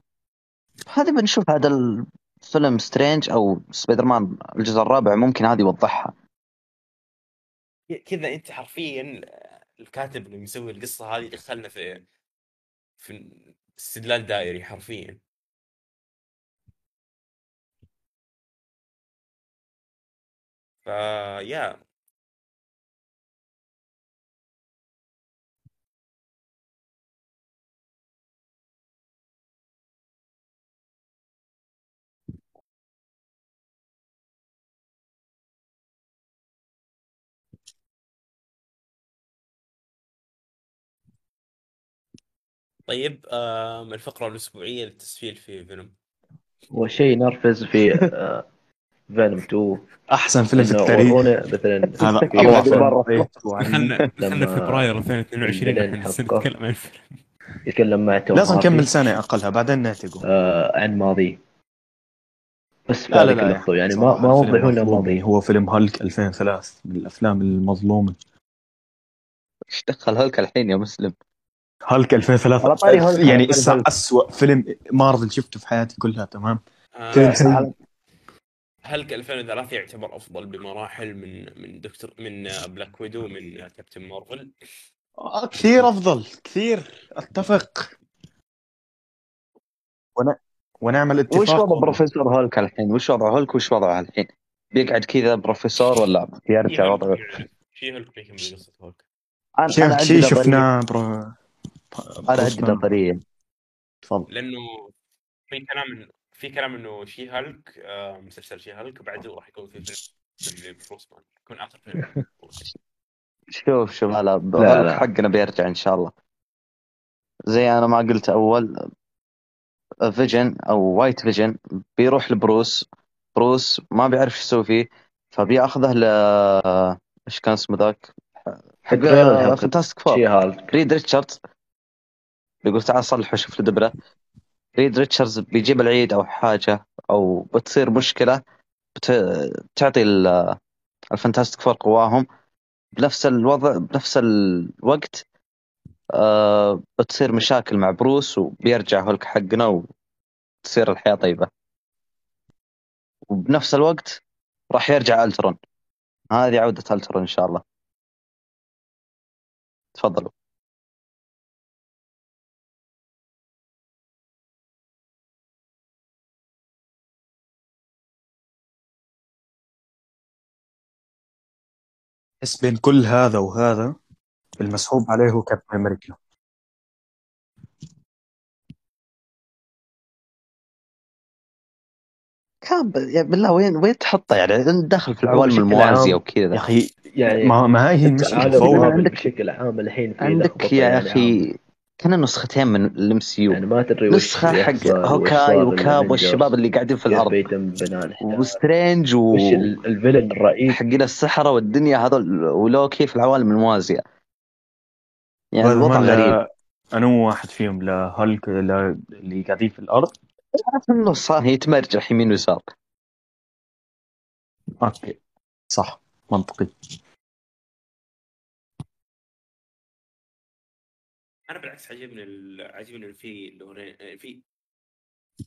هذه بنشوف هذا الفيلم سترينج أو سبايدر مان الجزء الرابع ممكن هذه يوضحها. كذا أنت حرفيا الكاتب اللي مسوي القصة هذه دخلنا في في استدلال دائري حرفيا. فيا طيب آم، الفقرة الأسبوعية للتسفيل في فينوم. وشيء ينرفز في آه، فينوم 2 أحسن فيلم في التاريخ. مثلا هذا في اروع فيلم لما فبراير 2022 الفيلن إحنا لسه حقه. نتكلم عن الفيلم. يتكلم مع توم لازم نكمل سنه أقلها بعدين نعتقه آه، عن ماضيه بس في لا لا لا. اللحظه يعني ما ما الفيلم وضحوا لنا. ماضيه هو فيلم هالك 2003 من الأفلام المظلومة. إيش دخل هولك الحين يا مسلم؟ هالك 2003 على طاري هالك، على يعني إسا هالك. اسوء فيلم مارفل شفته في حياتي كلها تمام؟ آه، فيلم سيء. هالك 2003 يعتبر أفضل بمراحل من من دكتور من بلاك ويدو من كابتن مارفل. آه، كثير أفضل كثير أتفق. ون... ونعمل اتفاق وش وضع بروفيسور هولك الحين؟ وش وضع هولك وش وضعه الحين؟ بيقعد كذا بروفيسور ولا بيرجع وضعه؟ شي هلك بيكمل قصة هولك انا شفناه برو أنا عندي. نظرية. تفضل. لأنه في كلام في كلام إنه شي هالك آه، مسلسل شي هالك وبعده راح يكون في فيلم بروسمان يكون آخر فيلم. شوف شوف هلا لا، لا. حقنا بيرجع إن شاء الله. زي أنا ما قلت أول فيجن أو وايت فيجن بيروح لبروس. بروس ما بيعرف إيش يسوي فيه فبيأخذه ل إيش كان اسمه ذاك؟ حق فانتاستيك فور شي هالك ريد ريتشاردز بيقول تعال صلح وشوف له ريد ريتشاردز بيجيب العيد أو حاجة أو بتصير مشكلة بت... بتعطي الفانتاستيك فور قواهم. بنفس الوضع بنفس الوقت آه بتصير مشاكل مع بروس وبيرجع هولك حقنا وتصير الحياة طيبة. وبنفس الوقت راح يرجع ألترون. هذه عودة ألترون إن شاء الله. تفضلوا. بس بين كل هذا وهذا المسحوب عليه هو كابتن أمريكا. كان ب... يا بالله وين وين تحطه يعني؟ داخل في العوالم عام وكذا. يا أخي يعني ما, ما هي المشكلة عندك- بشكل عام الحين في عندك يا يعني أخي كان نسختين من ال MCU. يعني ما تدري وش نسخة حق هوكاي وكاب والشباب اللي قاعدين في الأرض. وسترينج و وش ال- ال villain الرئيسي حقين السحرة والدنيا هذول ولوكي في العوالم الموازية. يعني الوضع غريب. انو واحد فيهم لا هالك لا اللي قاعدين في الأرض. في النص يتمرجح يمين ويسار. أوكي صح منطقي. أنا بالعكس عجبني ال- عجبني في لورين في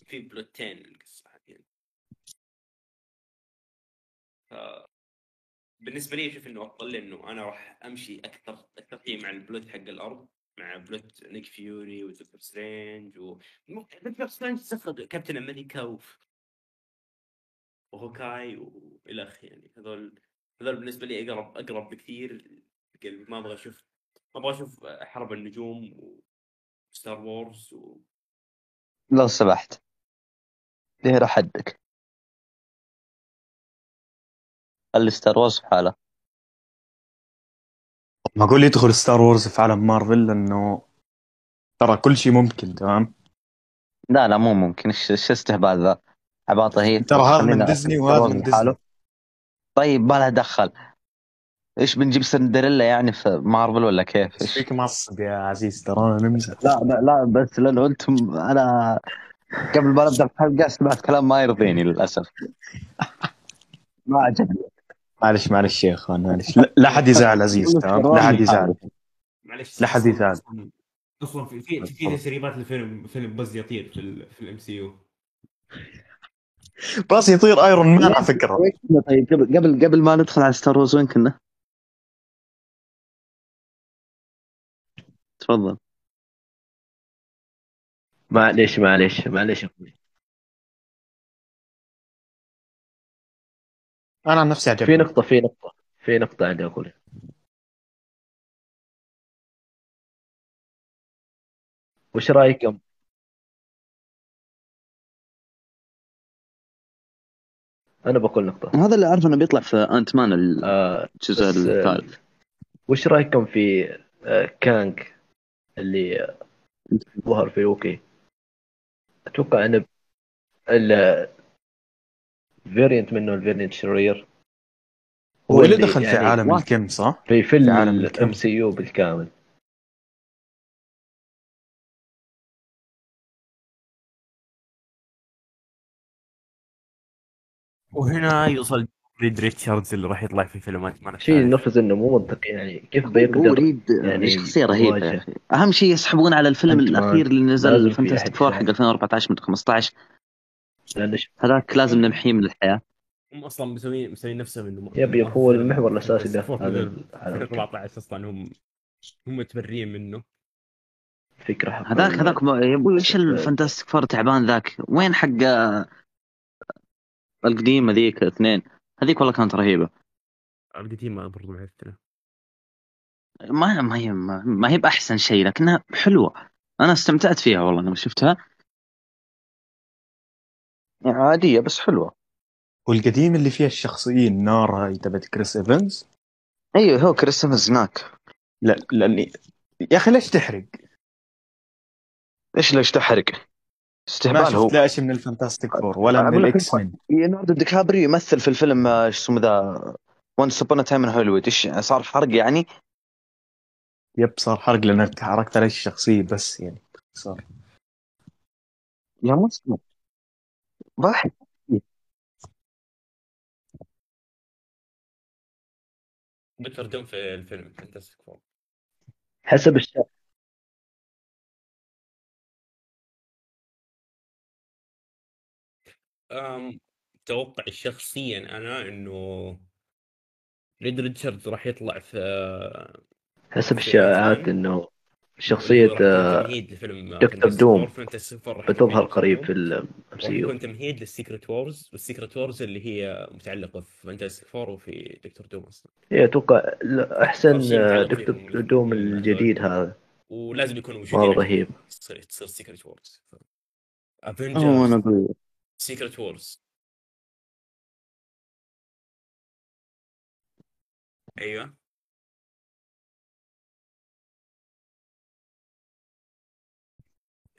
في بلوتين القصة هذه ف بالنسبة لي أشوف إنه أفضل لأنه أنا راح أمشي أكثر أكثر شيء مع ال plot حق الأرض مع plot نيك فيوري ودكتور سترينج و دكتور سترينج سخر كابتن أمريكا و... وهوكاي والى آخره يعني. هذول هذول بالنسبة لي أقرب أقرب بكثير ما أبغى أشوف أبغى أشوف حرب النجوم وستار وورز و... لو سمحت. ليه حدك خلي ستار وورز في حاله. ما أقول يدخل ستار وورز في عالم مارفل لأنه ترى كل شيء ممكن تمام؟ لا لا مو ممكن. إيش إيش استهبال ذا؟ عباطة هي. ترى هذا من ديزني وهذا من. ديزني طيب ما لها دخل. إيش بنجيب سندريلا يعني في مارفل ولا كيف؟ إيش؟ فيك معصب يا عزيز ترى أنا نمزح. لا لا لا بس لأنه أنتم أنا قبل ما نبدأ الحلقة سمعت كلام ما يرضيني للأسف. ما عجبني. معلش معلش يا إخوان معلش. لا- لا حد يزعل عزيز تمام؟ لا حد يزعل. معلش لا حد يزعل. أصلاً- أصلا في في في تسريبات لفيلم فيلم باز لايتير في ال في ال MCU. باص يطير ايرون مان على فكرة. طيب؟ قبل قبل قبل ما ندخل على ستار وورز وين كنا؟ تفضل. معليش معليش معليش يا أخوي. أنا عن نفسي في عجبني نقطة في نقطة في نقطة عندي اقولها وش رايكم أنا بقول نقطة. هذا اللي اعرف إنه بيطلع في انت مان الجزء آه بس، آه، الثالث. وش رأيكم في آه كانج اللي ظهر في لوكي أتوقع انه ال variant منه ال variant شرير هو اللي دخل في يعني عالم واحد. الكم صح؟ في فيلم عالم. ال MCU بالكامل وهنا يوصل ريد ريتشاردز اللي راح يطلع في فيلمات ما شيء نرفز انه مو منطقي يعني. كيف هو بيقدر ريد يعني شخصية رهيبة. يا أخي. أهم شيء يسحبون على الفيلم. الأخير اللي نزل في فانتاستيك فور حق يساعد. 2014 من 15 لأنه ش- هذاك لازم نمحيه من الحياة. هم أصلا مسويين مسويين نفسهم إنه يب يب هو المحور الأساسي ده. فور هذا من هذا 14 أصلا هم هم متبرين منه. فكرة هذاك هذاك ما- يا أبوي إيش الفانتاستيك فور تعبان ذاك؟ وين حق آه، القديمه ذيك اثنين؟ هذيك والله كانت رهيبة. القديمة برضو معثره ما ما هي ما, هي بأحسن شيء لكنها حلوة. أنا استمتعت فيها والله لما شفتها. عادية بس حلوة. والقديم اللي فيها الشخصيين نار هاي تبعت كريس إيفنز. أيوه هو كريستوفر هناك. لا لاني يا أخي ليش تحرق؟ إيش ليش تحرق؟ استهبال هو شفت لا شيء من ال Fantastic Four ولا من ال X-Men ليوناردو دي كابريو يمثل في الفيلم آه، إيش اسمه ذا Once Upon a Time in Hollywood إيش صار حرق يعني؟ yep صار حرق لانك حركت عليه الشخصية بس يعني. صار. يا مسلم. دكتور دوم في الفيلم Fantastic Four حسب الشيء. أم توقعي شخصيا أنا إنه ريد ريتشاردز راح يطلع في حسب في الشائعات Ant-Man. إنه شخصية راح يكون آه، تمهيد لفيلم دكتور دوم. بتظهر يكون قريب في. ال MCU يكون تمهيد لل Secret Wars وال Secret Wars اللي هي متعلقة في Fantastic Four وفي دكتور دوم أصلا. اي أتوقع لا، أحسن شيء آه، متعلق دكتور فيهم دوم الجديد. هذا. ولازم يكونوا مرة موجودين رهيب. تصير تصير Secret Wars Avengers Secret Wars أيوه.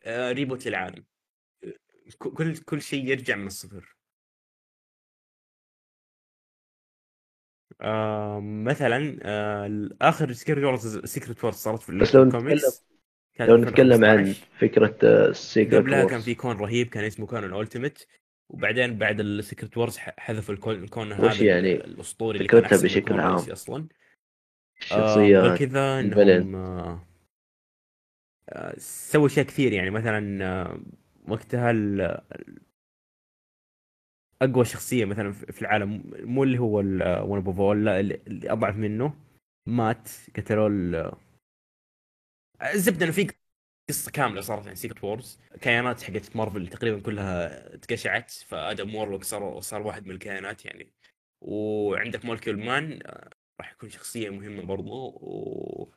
آه reboot للعالم. كل كل شيء يرجع من الصفر. آه مثلا آه آخر Secret Wars Secret Wars صارت في الكوميكس لو نتكلم عن 2015. فكرة Secret قبلها كان في كون رهيب كان اسمه كون ال Ultimate وبعدين بعد ال Secret Wars حذفوا الكون, الكون هذا وش يعني الأسطوري اللي كان بشكل عام؟ أصلا آه غير الشخصية كذا. إنهم آه آه سووا اشياء كثير يعني مثلا آه وقتها ال- أقوى شخصية مثلا في العالم مو اللي هو One Above All لا اللي أضعف منه مات قتلوه الزبده انه في قصة كاملة صارت عن Secret Wars كيانات حقت مارفل تقريبا كلها اتقشعت فأدم وورلوك صار صار واحد من الكيانات يعني. وعندك Molecule Man آه، راح يكون شخصية مهمة برضو. و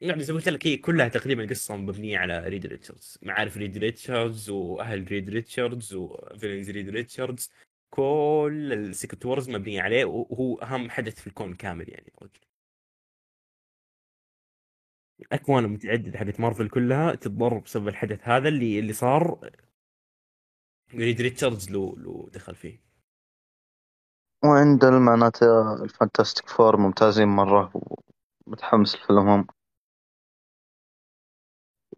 يعني زي ما قلت لك هي كلها تقريبا قصة مبنية على ريد ريتشاردز معارف ريد ريتشاردز وأهل ريد ريتشاردز و villains ريد ريتشاردز كل ال Secret Wars مبنية عليه وهو أهم حدث في الكون كامل يعني. الاكوان المتعدده حقت مارفل كلها تتضرر بسبب الحدث هذا اللي اللي صار. ريد ريتشاردز له له دخل فيه. وعند معناته ال Fantastic Four ممتازين مرة ومتحمس الفيلم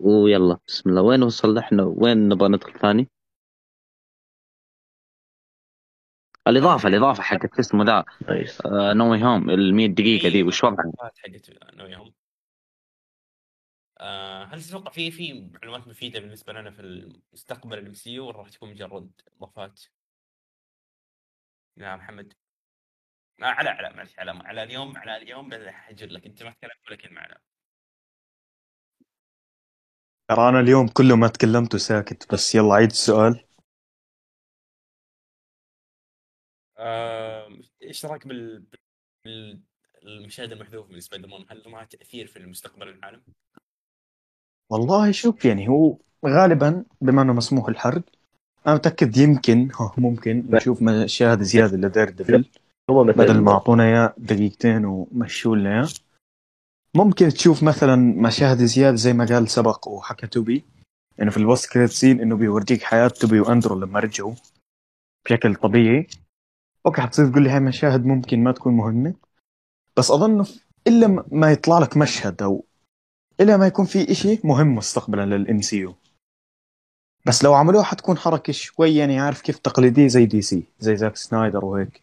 ويلا بسم الله. وين وصلنا إحنا وين نبغى ندخل ثاني؟ الإضافة الإضافة حقت اسمه ذا؟ No Way Home ال 100 دقيقة دي وش وضعها؟ حقت أنا وياهم آه هل تتوقع في في معلومات مفيدة بالنسبة لنا في المستقبل ال MCU ولا راح تكون مجرد اضافات؟ يا محمد آه على على معلش على على اليوم على اليوم بحجر لك. أنت ما تكلمت ولا كلمة على. ترى أنا اليوم كله ما تكلمت وساكت بس يلا عيد السؤال. آه إيش رأيك بال بال- المشاهد المحذوف من سبايدر مان؟ هل لها تأثير في المستقبل العالم؟ والله شوف يعني هو غالبا بما إنه مسموح الحرق أنا متأكد يمكن ها ممكن نشوف مشاهد زيادة ل Daredevil هو بدل ما أعطونا إياه دقيقتين ومشوا لنا. اياه ممكن تشوف مثلا مشاهد زيادة زي ما قال سبق وحكى توبي إنه في ال post credit scene إنه بيورجيك حياة توبي وأندرو لما رجعوا بشكل طبيعي. أوكي حتصير تقول لي هاي مشاهد ممكن ما تكون مهمة؟ بس أظن إلا ما يطلع لك مشهد أو الا ما يكون في إشي مهم مستقبلا لل MCU بس لو عملوها حتكون حركة شوي يعني عارف كيف تقليدية زي DC زي زاك سنايدر وهيك.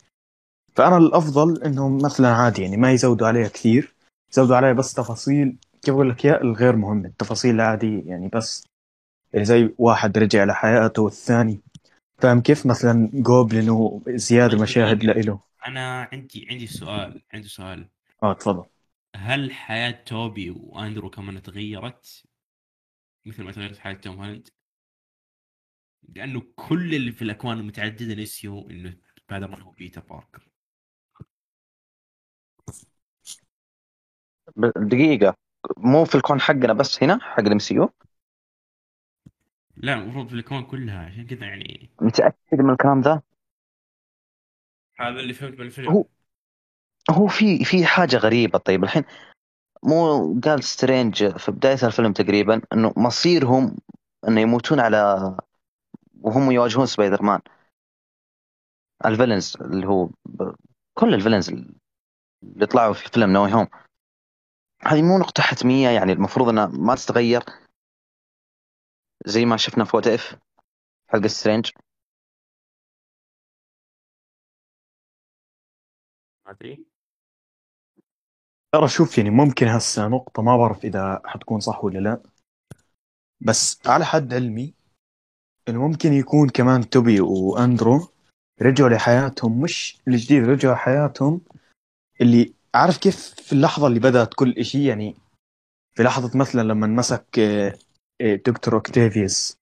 فأنا الأفضل إنهم مثلا عادي يعني ما يزودوا عليها كثير يزودوا عليها بس تفاصيل كيف أقول لك يا الغير مهمه التفاصيل العادية يعني بس. يعني زي واحد رجع لحياته والثاني. فاهم كيف؟ مثلا جوبلين وزيادة مشاهد لإله. أنا عندي عندي سؤال عندي سؤال. آه تفضل. هل حياة توبي وأندرو كمان تغيرت؟ مثل ما تغيرت حياة توم هولاند؟ لأنه كل اللي في الأكوان المتعددة نسيوا إنه سبايدر مان هو بيتر باركر. دقيقة. مو في الكون حقنا بس هنا حق ال MCU لا المفروض في الأكوان كلها عشان كذا يعني. متأكد من الكلام ذا؟ هذا اللي فهمت من الفيلم. هو هو في في حاجة غريبة. طيب الحين مو قال سترينج في بداية الفيلم تقريبا إنه مصيرهم إنه يموتون على وهم يواجهون Spider-Man ال villains اللي هو. كل ال villains اللي طلعوا في فيلم No Way Home. هذه مو نقطة حتمية يعني المفروض إنها ما تتغير. زي ما شفنا في What If حلقة سترينج. ما أدري. ترى شوف يعني ممكن هسه نقطة ما بعرف إذا حتكون صح ولا لا. بس على حد علمي إنه ممكن يكون كمان توبي وأندرو رجعوا لحياتهم مش الجديد رجعوا لحياتهم اللي عارف كيف في اللحظة اللي بدأت كل إشي يعني في لحظة مثلا لما مسك آه، آه، دكتور أوكتافيوس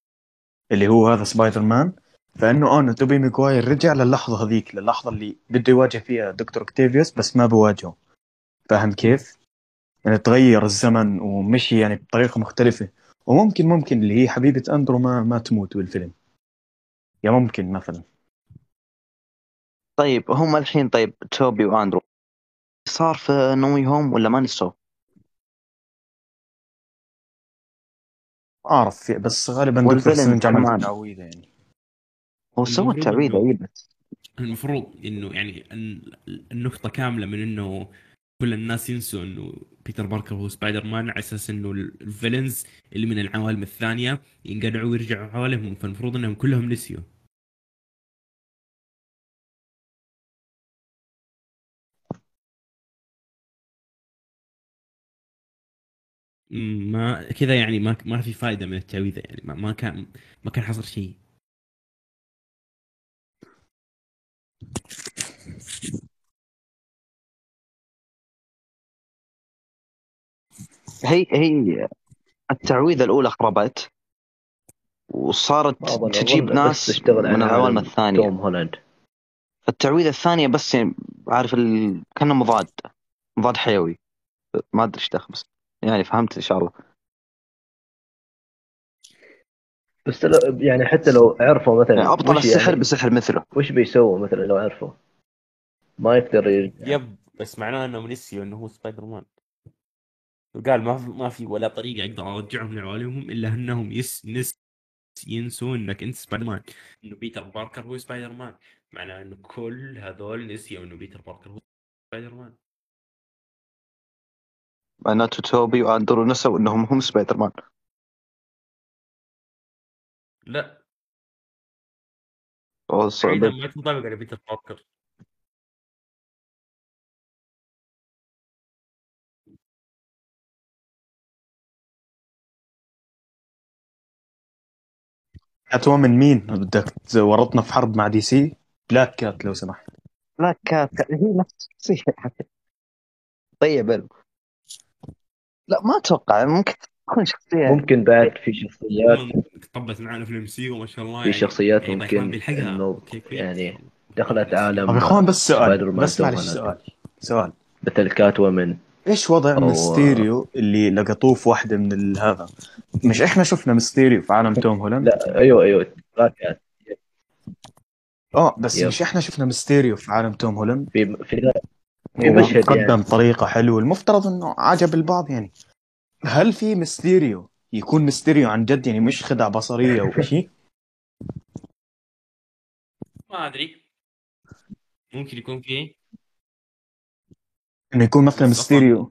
اللي هو هذا سبايدر مان فانه أنا توبي ماجواير رجع للحظة هذيك للحظة اللي بده يواجه فيها دكتور أوكتافيوس بس ما بواجهه. فاهم كيف؟ يعني تغير الزمن ومشي يعني بطريقة مختلفة. وممكن ممكن اللي هي حبيبة أندرو ما ما تموت بالفيلم. يا ممكن مثلا. طيب هم الحين طيب توبي وأندرو. صار في no way home ولا ما نسوا؟ أعرف بس غالبا والفيلم دكتور سترينج عمل كمان. تعويذة يعني. هو سوى المفروض التعويذه إنه- اي بس. المفروض إنه يعني الن- النقطة كاملة من إنه كل الناس ينسوا إنه بيتر باركر هو سبايدر مان على أساس إنه ال- ال villains اللي من العوالم الثانية ينقلعوا ويرجعوا عوالمهم فالمفروض إنهم كلهم نسيوا. ما كذا يعني ما ما في فائدة من التعويذة يعني ما, ما كان ما كان حصل شيء. هي هي التعويذة الأولى خربت وصارت تجيب ناس من العوالم الثانية. توم هولاند. التعويذة الثانية بس يعني عارف ال... كأنه مضاد مضاد حيوي. ما أدري إيش دخل بس يعني فهمت ان شاء الله بس لو يعني حتى لو عرفوا مثلا يعني أبطل وش السحر يعني بسحر مثله. وش بيسووا مثلا لو عرفوا؟ ما يقدر يرجع yep بس معناه انهم نسيوا إنه هو سبايدر مان. وقال ما في ما في ولا طريقة أقدر ارجعهم لعوالمهم إلا أنهم يس نس ينسوا إنك أنت سبايدر مان إنه بيتر باركر هو سبايدر مان معناه إنه كل هذول نسيوا إنه بيتر باركر هو سبايدر مان معناته توبي وأندرو نسوا إنهم هم سبايدر مان لا بعيدا ما تنطبق على بيتر باركر. اتوا من مين؟ بدك تورطنا في حرب مع DC؟ Black Cat لو سمحت. لا كانت هي نفس الشخصية طيب حلو. لا ما أتوقع. ممكن تكون شخصيه ممكن بعد في شخصيات. طبت معنا في ال MC وما شاء الله في يعني شخصيات يعني ممكن كويس. يعني دخلت عالم طب يا إخوان بس سؤال. بس معلش. سؤال. سؤال. مثل كات ومن إيش وضع أو- ميستيريو اللي لقطوه في واحدة من هذا؟ مش إحنا شفنا ميستيريو في عالم توم هولاند؟ لا أيوه أيوه كات آه بس yep. مش إحنا شفنا ميستيريو في عالم توم هولاند؟ في في في مشهد وقدم يعني طريقة حلوة المفترض إنه عجب البعض يعني. هل في ميستيريو يكون ميستيريو عن جد يعني مش خدع بصرية أو شيء؟ ما أدري. ممكن يكون فيه إنه يكون مثلا ميستيريو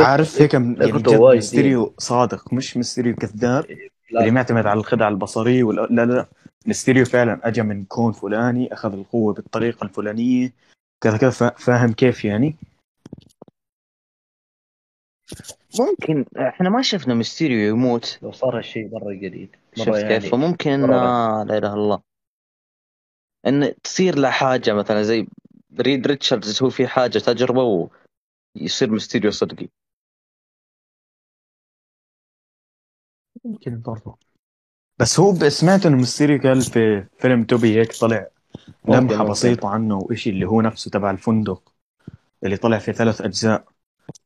عارف هيك م- يعني جد وايد ميستيريو صادق مش ميستيريو كذاب. لا. اللي معتمد على الخدعه البصريه ولا لا لا ميستيريو فعلا اجى من كون فلاني أخذ القوة بالطريقة الفلانية كذا كذا. فا- فاهم كيف يعني؟ ممكن إحنا ما شفنا ميستيريو يموت لو صار هالشيء مرة جديد شفت يعني. كيف فممكن لا إله إلا الله. إن تصير له حاجة مثلا زي ريد ريتشاردز هو في حاجة تجربة ويصير ميستيريو صدقي. يمكن برضه بس هو سمعت إنه ميستيريو قال في فيلم توبي هيك طلع لمحة. بسيطة عنه وإشي اللي هو نفسه تبع الفندق اللي طلع في ثلاث أجزاء.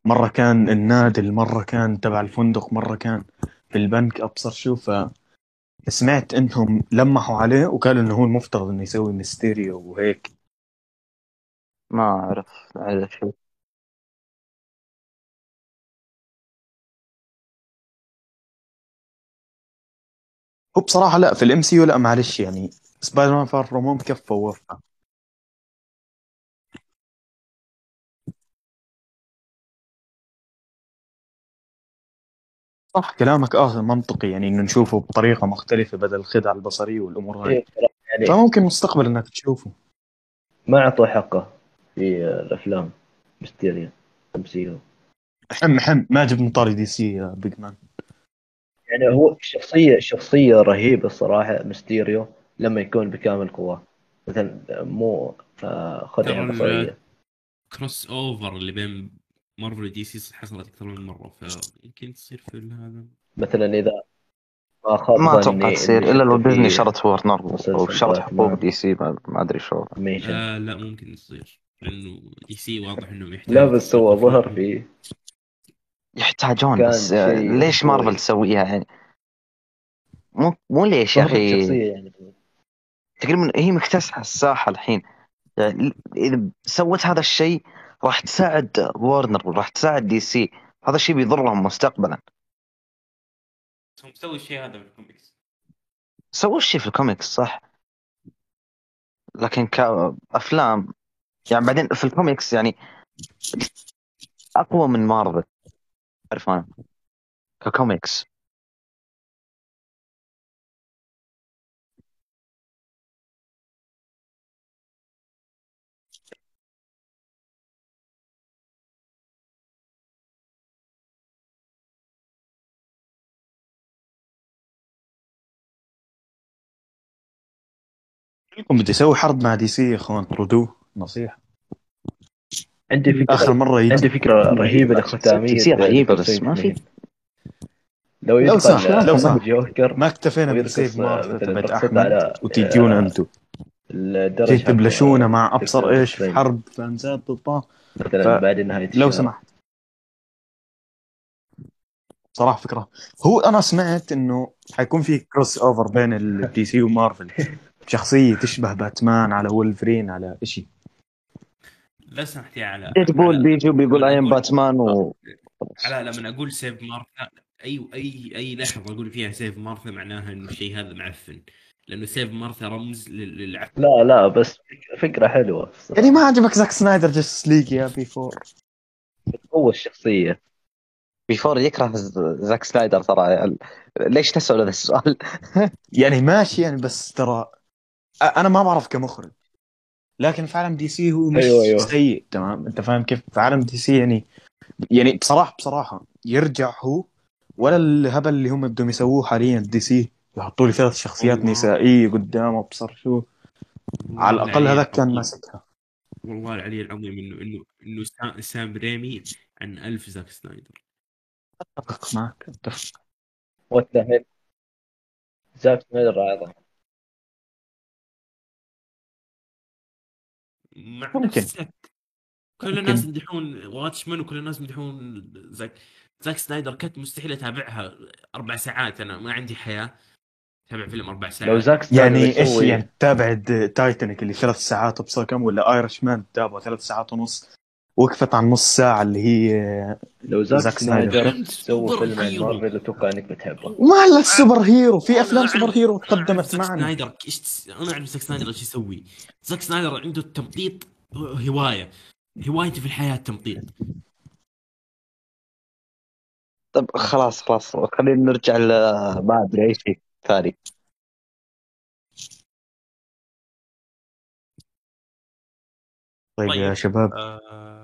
مرة كان النادل مرة كان تبع الفندق مرة كان في البنك أبصر شو ف سمعت إنهم لمحوا عليه وقالوا إنه هو المفترض إنه يسوي ميستيريو وهيك. ما أعرف هذا شيء. هو بصراحة لا في ال MCU لا معلش يعني سبايدر مان Far From Home كفى ووفى. صح كلامك آه منطقي يعني إنه نشوفه بطريقة مختلفة بدل الخدعه البصرية والأمور هاي. إيه، يعني فممكن مستقبل إنك تشوفه. ما أعطوا حقه. في الأفلام ميستيريو MCU حم حم ما جبنا طاري DC يا big man. يعني هو شخصية شخصية رهيبة الصراحه ميستيريو لما يكون بكامل قواه مثلا مو آه، خدعه بصريه crossover اللي بين مارفل و DC حصلت أكثر من مرة فيمكن تصير في هذا. مثلا إذا ما خاب ما أتوقع تصير إلا لو ديزني شرت ورنر باتمان. حقوق DC ما ما أدري شو. لا لا ممكن تصير. لأنه DC واضح إنه يحتاج لا بس هو ظهر فيه يحتاجون بس آه، ليش. مارفل تسويها يعني؟ مو مو ليش يا أخي؟ يعني. تقريبا هي مكتسحة الساحة الحين. يعني إذا سوت هذا الشيء راح تساعد وورنر وراح تساعد DC هذا الشيء بيضرهم مستقبلا. هم مسوي الشيء هذا في الكوميكس. سووا الشيء في الكوميكس صح. لكن كأفلام يعني بعدين في الكوميكس يعني أقوى من مارفل. عارف أنا. ككوميكس. لكم بدي أسوي حرب مع DC يا إخوان ردوه نصيحة. عندي فكره آخر مرة يجي. عندي فكرة رهيبة لختامية. رهيبة دكتور بس ما في-. لو لو سمحت، لو سمحت. جوكر ما اكتفينا بسيف مارثا مثلاً تبعت أحمد على- وتجون آه، أنتم جيت تبلشونا مع دكتور أبصر إيش في. حرب فانزات بالضبط مثلا ف- بعد نهاية لو. سمحت. صراحة فكرة. هو أنا سمعت إنه حيكون في crossover بين ال DC ومارفل شخصية تشبه باتمان على ولفرين على شيء لو سمحت يا علاء. ديدبول بيجي وبيقول I am Batman و علاء لما أقول save Martha اي اي أي لحظه أقول فيها save Martha معناها إنه الشيء هذا معفن. لأنه save Martha رمز لل- للعفن لا لا بس فك- فكرة حلوة. يعني ما عجبك زاك سنايدر Justice League يا بي فور هو الشخصية. بيفور يكره زاك سنايدر ترى. ليش تسأل هذا السؤال؟ يعني ماشي يعني بس ترى أنا ما بعرف كمخرج. لكن في عالم DC هو مش أيوة، أيوة. سيء تمام؟ أنت فاهم كيف؟ في عالم DC يعني يعني بصراحة بصراحة يرجع هو ولا الهبل اللي هم بدهم يسووه حاليا DC. يحطوا لي ثلاث شخصيات والله. نسائية قدامه ابصر شو. على الأقل هذاك كان ماسكها. والله العلي العظيم إنه إنه إنه سا- سام ريمي عن ألف زاك سنايدر. أتفق معك أتفق. والثاني زاك سنايدر اعظم مع ممكن. نفسك كل ممكن. الناس يمدحون واتشمان وكل الناس يمدحون زاك زاك سنايدر كنت مستحيل أتابعها أربع ساعات أنا ما عندي حياة أتابع فيلم أربع ساعات لو زاك سنايدر يعني إيش يعني تتابع د- تايتانيك اللي ثلاث ساعات ابصر كم ولا ايرش مان تتابعه ثلاث ساعات ونص وقفت عن نص ساعة اللي هي لو زاك, زاك سنايدر. سوى فيلم عن. مارفل أتوقع إنك بتحبه ما الا ال superhero في أفلام superhero تقدمت أعرف زاك معنا سنايدر إيش أنا أعرف زاك سنايدر إيش يسوي زاك سنايدر عنده التمطيط هواية هوايتي في الحياة التمطيط طب خلاص خلاص خلينا نرجع ل ما أدري أي شيء ثاني طيب يا طيب. شباب آه...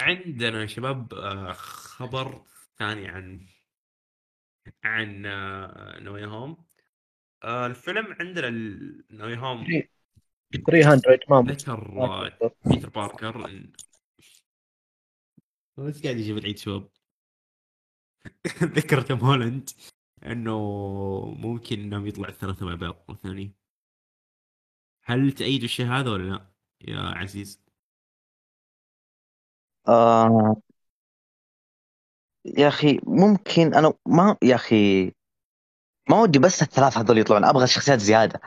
عندنا يا شباب آه خبر ثاني عن عن آه نوي هوم. آه الفيلم عندنا نوي هوم. 300 ما ذكر بيتر باركر. بس قاعد يجيب العيد شباب. ذكر توم هولاند إنه ممكن إنهم يطلعوا الثلاثة مع بعض مرة ثانية. هل تأيدوا الشيء هذا ولا لا يا عزيز؟ آه يا أخي ممكن أنا ما يا أخي ما ودي بس الثلاث هذول يطلعون أبغى شخصيات زيادة.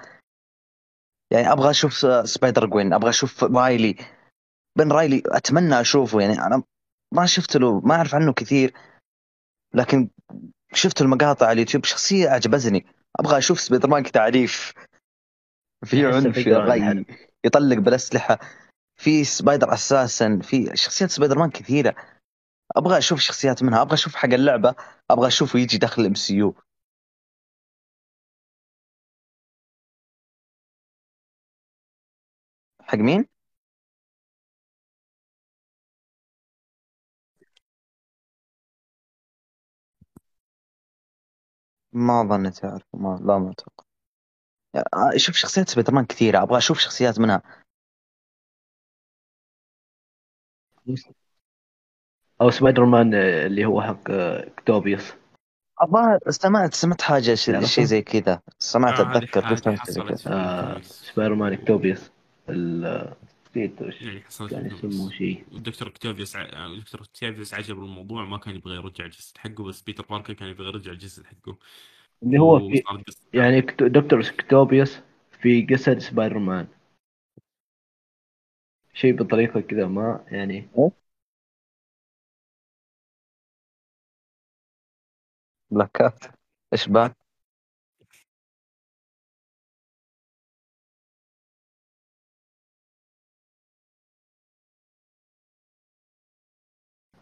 يعني أبغى أشوف سبايدر جوين أبغى أشوف رايلي. بن رايلي أتمنى أشوفه يعني أنا ما شفت له ما أعرف عنه كثير. لكن شفت المقاطع على اليوتيوب شخصية أعجبتني. أبغى أشوف سبايدر مان عنيف في عنف يطلق بالأسلحة. في سبايدر أساسا في شخصيات سبايدر مان كثيرة. أبغى أشوف شخصيات منها أبغى أشوف حق اللعبة أبغى أشوفه يجي داخل ال MCU حق مين؟ ما ظنيت اعرف ما لا ما أتوقع. شوف شخصيات سبايدر مان كثيرة أبغى أشوف شخصيات منها. أو سبايدر مان آه، اللي هو حق آه، اكتوبيوس الظاهر سمعت سمعت حاجة ش- تعرفه؟ شيء زي كذا سمعت آه، أتذكر شيء حصلت آه. سبايدر مان اكتوبيوس ال- آه، نسيت يعني كان يسموه. شيء والدكتور ع... دكتور اوكتافيوس عجب الموضوع ما كان يبغى يرجع الجسد حقه بس بيتر باركر كان يبغى يرجع الجسد حقه اللي هو في. يعني كت- دكتور اكتوبيوس في جسد سبايدر مان شيء بطريقة كذا ما يعني بلاك كات إيش بان؟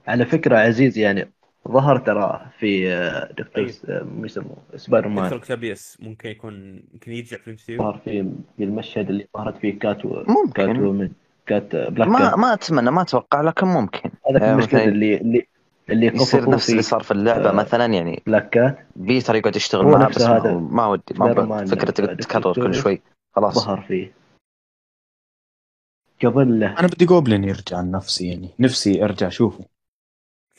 على فكرة عزيز يعني ظهر ترى في آه، دكتور مو يسموه سبايدر دكتور مان اوكتافيوس ممكن يكون ممكن يرجع في الإم ظهر في المشهد اللي ظهرت فيه كات و... ممكن. كات كات آه، بلاك ما كات. ما أتمنى ما أتوقع لكن ممكن. هذاك يعني المشهد مثلاً اللي اللي اللي يصير نفس اللي صار في اللعبة آه، مثلا يعني بلاك كات. بيتر يقعد يشتغل معاه بس ما, هذا. ما ودي ما فكرة تتكرر كل. شوي. خلاص. ظهر فيه. قبل له أنا بدي جوبلين يرجع عن نفسي يعني. نفسي أرجع أشوفه.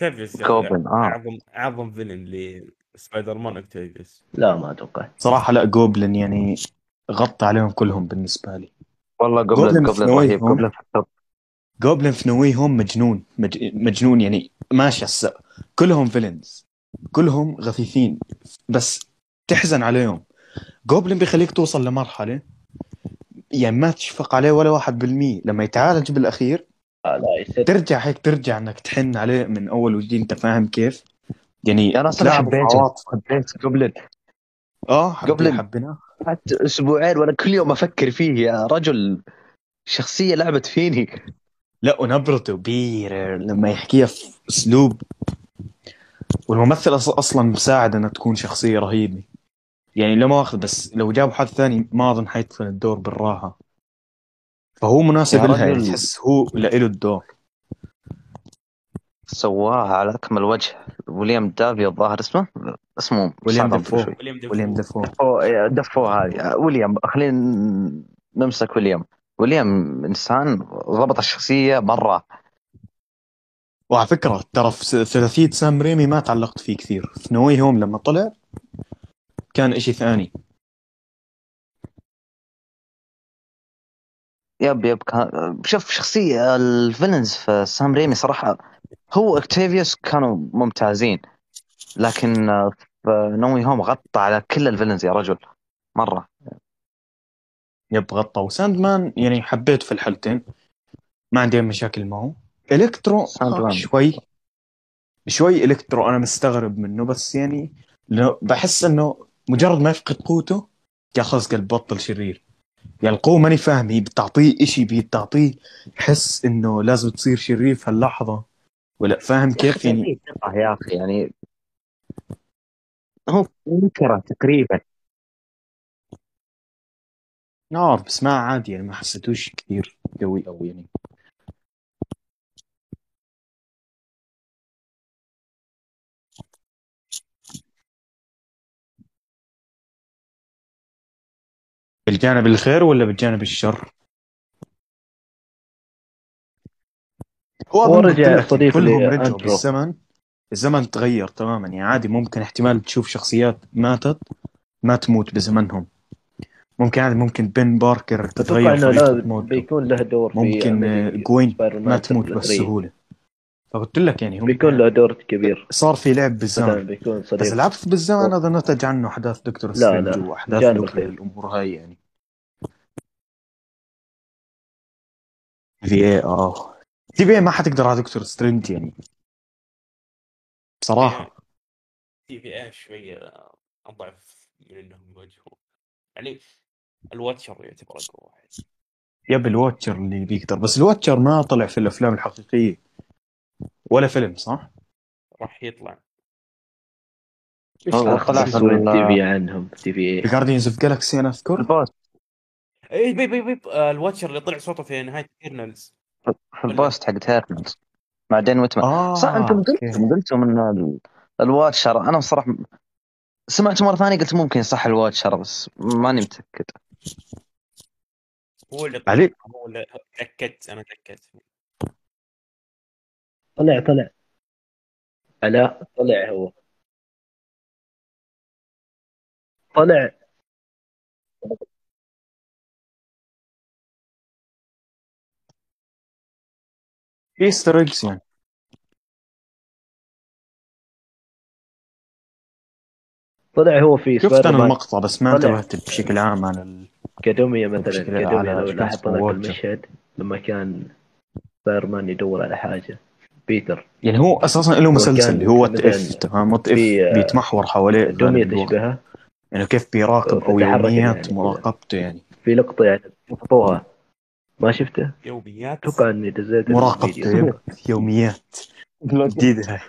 اوكتافيوس جوبلين، آه. اعظم أعظم villain لسبايدر مان اوكتافيوس لا ما أتوقع. صراحة لا جوبلين يعني غطى عليهم كلهم بالنسبة لي. والله قبل نوي رهيب. قبل في التوب جوبلين في نوي هوم مجنون مج... مجنون يعني ماشي هسه. كلهم فيلنز كلهم غثيثين. بس تحزن عليهم. جوبلين بيخليك توصل لمرحلة يعني ما تشفق عليه ولا واحد بالمية. لما يتعالج بالأخير آه، لا ترجع هيك ترجع إنك تحن عليه من أول وجديد. أنت فاهم كيف؟ يعني أنا أصلا عواطف. حبيت قبل آه حبيناه. قعدت أسبوعين وأنا كل يوم أفكر فيه يا رجل شخصية لعبت فيني. لا ونبرته بيرر لما يحكيها في أسلوب. والممثل أصلا مساعد إنها تكون شخصية رهيبة. يعني لا مؤاخذ بس لو جابوا حد ثاني ما أظن حيتقن الدور بالراحة. فهو مناسب لها يعني. تحس هو لإله الدور. سواها على اكمل وجه ويليام دافي الظاهر اسمه؟ اسمه ويليام صعب ديفو. شوي. ويليام ديفو ويليام ديفو دفو دفو هذه. ويليام خلينا نمسك ويليام. ويليام إنسان ضبط الشخصية مرة. وعلى فكرة ترى في س- ثلاثية سام ريمي ما تعلقت فيه كثير. في No Way Home لما طلع كان إشي ثاني. yep yep كان شوف شخصية ال villains في سام ريمي صراحة هو اكتيفيوس كانوا ممتازين لكن في No Way Home غطى على كل ال villains يا رجل مرة. yep غطى. وساند مان يعني حبيته في الحالتين ما عندي مشاكل معه. إلكترو آه. شوي شوي إلكترو أنا مستغرب منه بس يعني بحس إنه مجرد ما يفقد قوته يا خلص قلب بطل شرير. يعني القوة ماني فاهم هي بتعطيه إشي بتعطيه حس إنه لازم تصير شرير في هاللحظة. ولا فاهم كيف يعني؟ يا أخي يعني هو منكره تقريبا. نار بس ما عادي يعني ما حسيتوش كثير قوي أو يعني. بالجانب الخير ولا بالجانب الشر؟ هو رجع صديق كلهم رجعوا. بالزمن. الزمن تغير تماما. يعني عادي ممكن احتمال تشوف شخصيات ماتت ما تموت بزمنهم. ممكن عادي ممكن بن باركر تتغير إنه لا بيكون له دور ممكن أمريكا. جوين ما تموت سبعة بسهولة فقلت لك يعني هم بيكون له دور كبير. صار في لعب بالزمن. بيكون بس صديق العبث بالزمن هذا نتج عنه أحداث دكتور لا، سترينج لا. واحداث. الأمور هاي يعني. V A آه TVA ما حتقدر على دكتور سترينج يعني. بصراحة. TVA شوية أضعف من إنهم يواجهوا يعني ال Watcher يعتبر أقوى واحد. yep ال Watcher اللي بيقدر. بس ال Watcher ما طلع في الأفلام الحقيقية. ولا فيلم صح؟ راح يطلع. في تي في عنهم تي في في جاردينز اوف جالكسي أنا أذكر. البوست اي بي بي بي آه، الواتشر اللي طلع صوته في نهاية ايترنالز في البوست حق تيرنز مع دين ويتمان آه صح أنتم قلتم قلتم إن ال- الواتشر أنا بصراحة سمعت مرة ثانية قلت ممكن صح الواتشر بس ماني متأكد. هو اللي علي؟ هو اللي تاكدت أنا تأكدت. طلع طلع. لا طلع هو. طلع. Easter eggs يعني. طلع هو في شفت أنا المقطع بس ما. انتبهت بشكل عام على ال... كدومية مثلا. على لو لاحظت اسمه ذاك Watcher. المشهد لما كان سبايدر مان يدور على حاجة. بيتر. يعني هو أساسا له مسلسل اللي هو وات اف تمام؟ وات اف في، آه، بيتمحور حواليه الوقت. تشبهها. يعني كيف بيراقب أو فتحرك يوميات يعني مراقبته يعني. في لقطة يعني ضبطوها ما شفته؟ يوميات. أتوقع إني دزيت مراقبته. يوميات. جديدة هاي.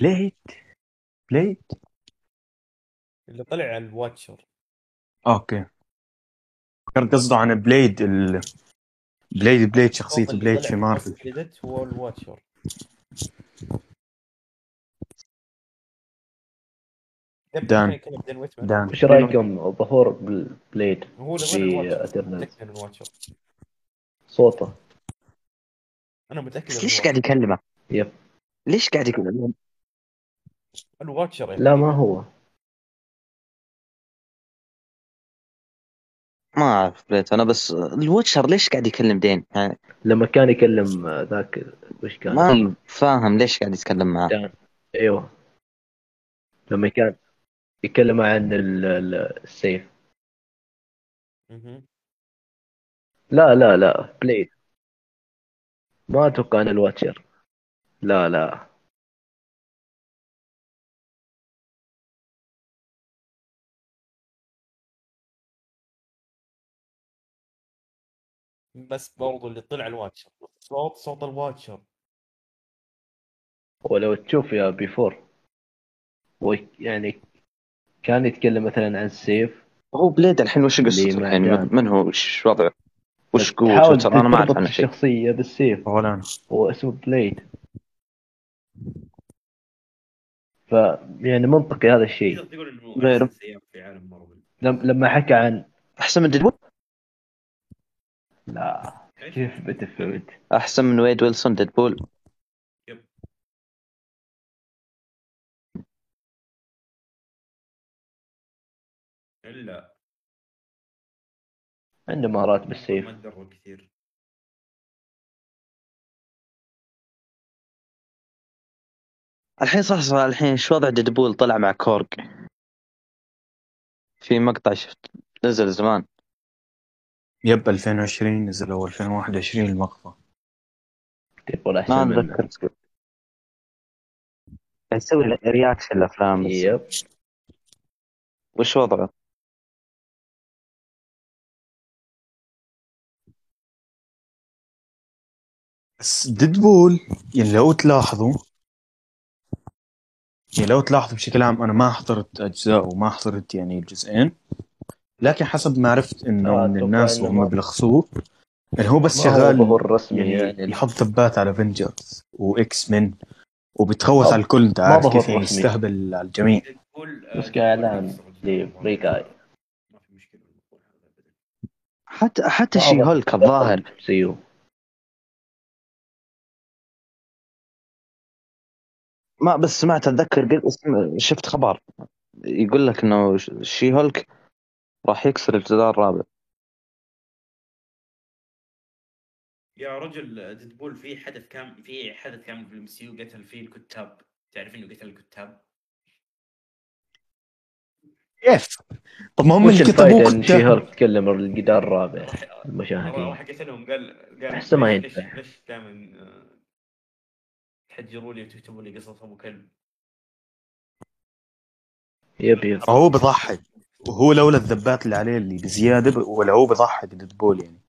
Blade Blade اللي طلع ال Watcher. okay. كان قصده عن Blade ال... Blade Blade شخصية Blade في مارفل هو ال Watcher. دان. دان إيش رأيكم ظهور بل- Blade في ال Watcher صوته أنا متأكد ليش. قاعد يكلمه؟ يب ليش قاعد يكلمه؟ الواتشر لا. ما هو ما أعرف بيت أنا بس الواتشر ليش قاعد يكلم دين؟ يعني لما كان يكلم ذاك وش كان ما فاهم ليش قاعد يتكلم معاه دان أيوه لما كان يتكلم عن ال- ال- السيف. لا لا لا بليد ما أتوقع إن الواتشر. لا لا. بس برضو اللي طلع الواتشر. صوت صوت الواتشر. ولو تشوف يا بيفور. يعني كان يتكلم مثلا عن السيف. هو Blade الحين وش قصته الحين؟ دان. من هو؟ وش وضعه؟ وش قوته؟ ترى أنا ما أعرف عنه شيء. الشخصية بالسيف. ولا أنا هو اسمه Blade. ف يعني منطقي هذا الشيء. في عالم مارفل. لم- لما حكى عن أحسن من Deadpool؟ لا؟ كيف؟ بتفهمت أحسن من Wade Wilson Deadpool. إلا عنده مهارات ما بالسيف. تدرب كثير. الحين صح صح. الحين شو وضع ديدبول؟ طلع مع كورج في مقطع شفت. نزل زمان. يب 2020 نزل أو 2021 المقطع. ما احسن أتذكر. يسوي reaction الأفلام yep. وش وضعه؟ بس Deadpool يعني لو تلاحظوا يعني لو تلاحظوا بشكل عام أنا ما حضرت اجزاء وما حضرت يعني الجزئين لكن حسب ما عرفت انه آه، من الناس وهم بيلخصوه يعني هو بس هو شغال ظهور رسمي يعني, يعني, يحط ثبات على Avengers و X-Men وبيتخوث ما- على الكل انت عارف كيف يعني. يستهبل على الجميع ديدبول آه، بس كاعلان لفري جاي حتى حتى شي هولك الظاهر سيو ما بس سمعت أتذكر شفت خبر. يقول لك إنه شي هولك راح يكسر الجدار الرابع. يا رجل ديدبول في حدث كان في حدث كان في الام سي يو قتل فيه الكتاب. تعرف إنه قتل الكتاب؟ كيف طب ما هم اللي كتبوه الفائدة إن شي كتاب؟ هولك تكلم الجدار الرابع؟ المشاهدين راح قتلهم. قال قال أحسن ما ليش- ليش ينفع. ليش دائما آه، تحجروا لي وتكتبوا لي قصص أبو كلب. يب يب هو بضحك وهو لولا الذبات اللي عليه اللي بزيادة ب- ولا هو بضحك ديدبول يعني.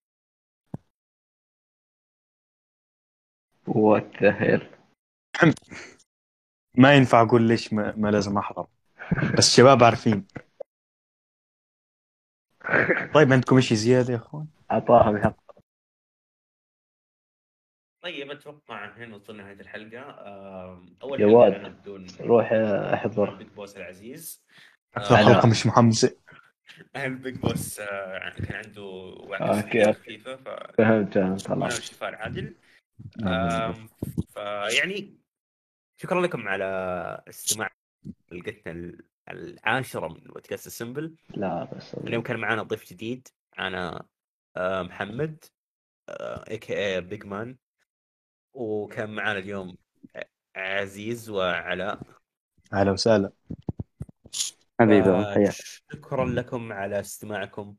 what the hell ما ينفع أقول ليش ما, ما لازم أحضر. بس الشباب عارفين. طيب عندكم شيء زيادة يا أخوان؟ أعطاها الحق طيب أتوقع هنا وصلنا نهايه الحلقة أول جواد. بدون روح آه، أحضر ال big boss العزيز أكثر آه، حلقة مش محمسة ال big boss آه، كان عنده okay، okay. خفيفة ف فهمت خلاص والشفاء عادل آه. فيعني شكرا لكم على استماع حلقتنا ال- العاشرة من بودكاست Assemble لا بس اليوم كان معنا ضيف جديد معنا آه، محمد AKA Big Man وكان معنا اليوم عزيز وعلاء. آه، أهلا وسهلا. حبيبي حياك. شكرا لكم على استماعكم.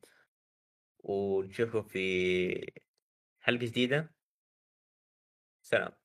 ونشوفكم في حلقة جديدة. سلام.